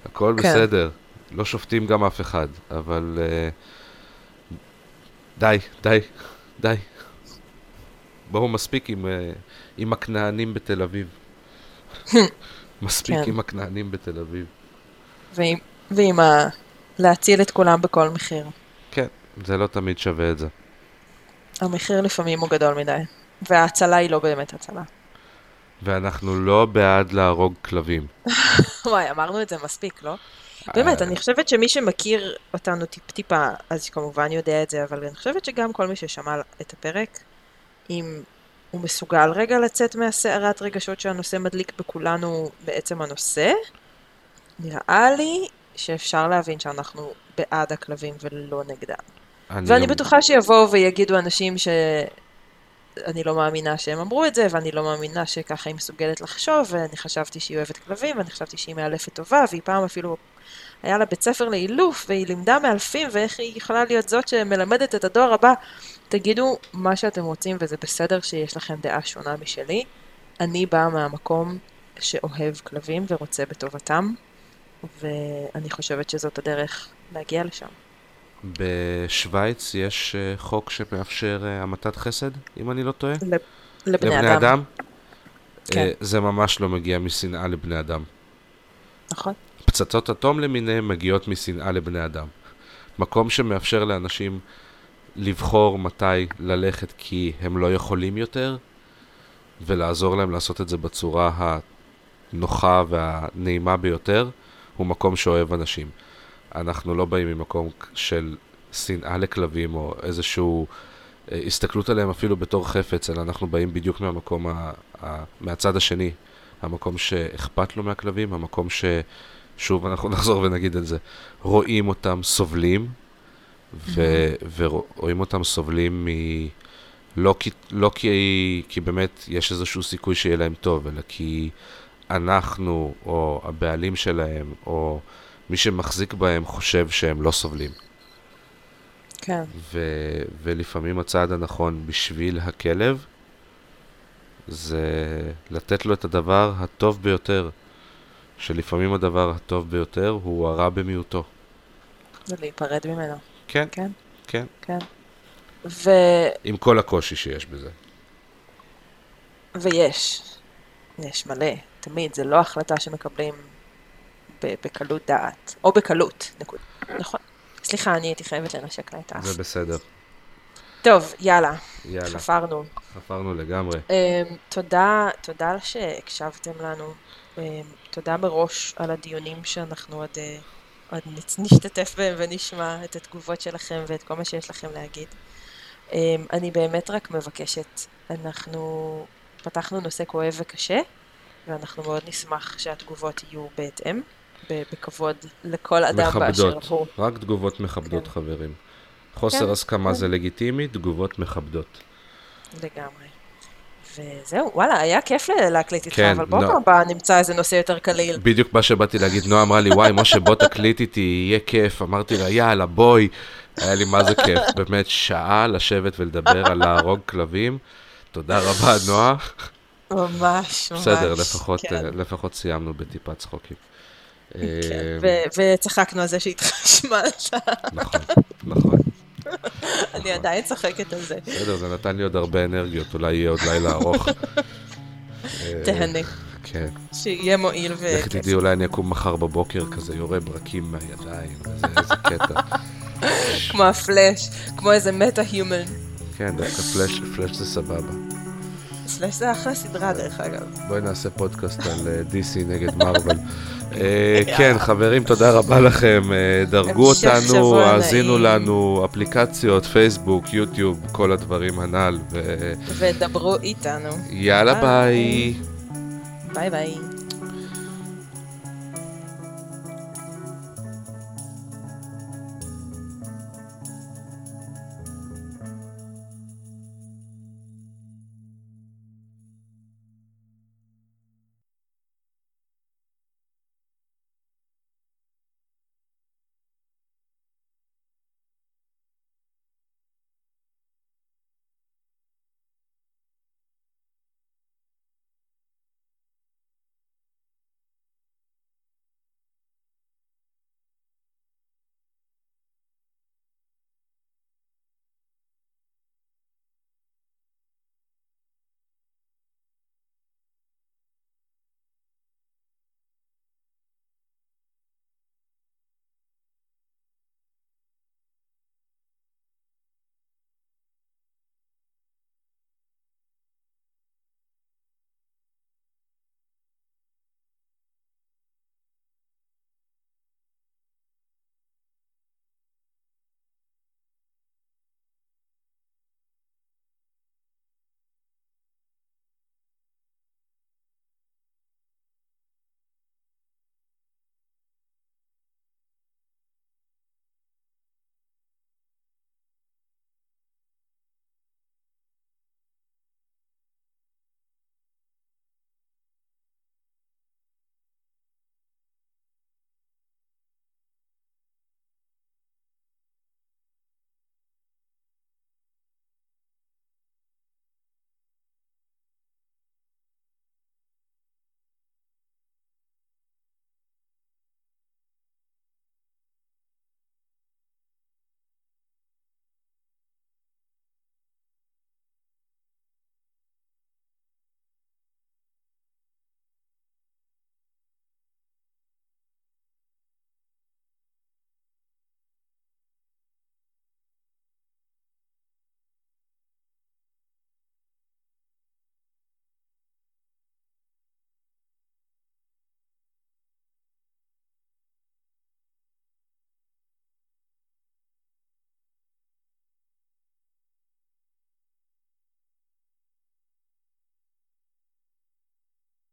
הכל כן. בסדר. לא שופטים גם אף אחד, אבל uh, די, די, די. בואו מספיק עם, uh, עם הכנענים בתל אביב. <laughs> מספיק כן. עם הכנענים בתל אביב. ועם, ועם ה... להציל את כולם בכל מחיר. כן, זה לא תמיד שווה את זה. המחיר לפעמים הוא גדול מדי, וההצלה היא לא באמת הצלה. ואנחנו לא בעד להרוג כלבים. <laughs> וואי, אמרנו את זה מספיק, לא? באמת, אני חושבת שמי שמכיר אותנו טיפ-טיפה, אז כמובן יודע את זה, אבל אני חושבת שגם כל מי ששמע את הפרק, אם הוא מסוגל רגע לצאת מהסערת רגשות שהנושא מדליק בכולנו בעצם הנושא, נראה לי שאפשר להבין שאנחנו בעד הכלבים ולא נגדם. ואני בטוחה שיבואו ויגידו אנשים ש... אני לא מאמינה שהם אמרו את זה, ואני לא מאמינה שככה היא מסוגלת לחשוב, ואני חשבתי שהיא אוהבת כלבים, ואני חשבתי שהיא מאלפת טובה, והיא פעם אפילו היה לה בית ספר לאילוף, והיא לימדה מאלפים, ואיך היא יכולה להיות זאת שמלמדת את הדור הבא. תגידו מה שאתם רוצים, וזה בסדר שיש לכם דעה שונה משלי. אני באה מהמקום שאוהב כלבים ורוצה בטובתם, ואני חושבת שזאת הדרך להגיע לשם. בשוויץ יש uh, חוק שמאפשר uh, המתת חסד, אם אני לא טועה? לבני, לבני אדם. אדם. כן. Uh, זה ממש לא מגיע משנאה לבני אדם. נכון. פצצות אטום למיניהם מגיעות משנאה לבני אדם. מקום שמאפשר לאנשים לבחור מתי ללכת כי הם לא יכולים יותר, ולעזור להם לעשות את זה בצורה הנוחה והנעימה ביותר, הוא מקום שאוהב אנשים. אנחנו לא באים ממקום של שנאה לכלבים או איזושהי אה, הסתכלות עליהם אפילו בתור חפץ, אלא אנחנו באים בדיוק מהמקום, ה, ה, מהצד השני, המקום שאכפת לו מהכלבים, המקום ש... שוב, אנחנו <laughs> נחזור ונגיד את זה, רואים אותם סובלים, ו- ורואים אותם סובלים מ... לא, כי, לא כי, כי באמת יש איזשהו סיכוי שיהיה להם טוב, אלא כי אנחנו, או הבעלים שלהם, או מי שמחזיק בהם חושב שהם לא סובלים. כן. ו- ולפעמים הצעד הנכון בשביל הכלב זה לתת לו את הדבר הטוב ביותר, שלפעמים הדבר הטוב ביותר הוא הרע במיעוטו. ולהיפרד ממנו. כן. כן. כן. כן. ו... עם כל הקושי שיש בזה. ויש. יש מלא. תמיד. זה לא החלטה שמקבלים בקלות דעת, או בקלות, נקודה. נכון. סליחה, אני הייתי חייבת לנשק לה את האף. זה בסדר. טוב, יאללה. יאללה. חפרנו. חפרנו לגמרי. Um, תודה, תודה שהקשבתם לנו. Um, תודה מראש על הדיונים שאנחנו עוד, uh, עוד נשתתף בהם ונשמע את התגובות שלכם ואת כל מה שיש לכם להגיד. Um, אני באמת רק מבקשת, אנחנו פתחנו נושא כואב וקשה, ואנחנו מאוד נשמח שהתגובות יהיו בהתאם. בכבוד לכל אדם באשר הוא. רק תגובות מכבדות, כן. חברים. חוסר כן, הסכמה כן. זה לגיטימי, תגובות מכבדות. לגמרי. וזהו, וואלה, היה כיף להקליט איתך, כן, אבל בוא פעם הבאה נמצא איזה נושא יותר קליל. בדיוק מה שבאתי להגיד, נועה אמרה לי, וואי, משה, בוא תקליט איתי, יהיה כיף. אמרתי לה, יאללה, בואי. היה לי מה זה כיף, <laughs> באמת שעה לשבת ולדבר על להרוג כלבים. תודה רבה, נועה. ממש, ממש. בסדר, לפחות, כן. לפחות סיימנו בטיפה צחוקים. כן, אה, וצחקנו על זה שהתחשמלת. נכון, נכון. אני נכון. עדיין צוחקת על זה. בסדר, זה נתן לי עוד הרבה אנרגיות, אולי יהיה עוד לילה ארוך. תהנה. כן. שיהיה מועיל ו... איך תדעי, אולי אני אקום מחר בבוקר כזה, יורה ברקים מהידיים, איזה קטע. כמו הפלאש, כמו איזה מטה-היומן. כן, דווקא פלאש, פלאש זה סבבה. פלאש זה אחלה סדרה, דרך אגב. בואי נעשה פודקאסט על DC אה, <laughs> נגד מרוויל. אה, כן, חברים, תודה רבה לכם. אה, דרגו אותנו, האזינו לנו, אפליקציות, פייסבוק, יוטיוב, כל הדברים הנ"ל. ודברו איתנו. יאללה ביי. ביי ביי.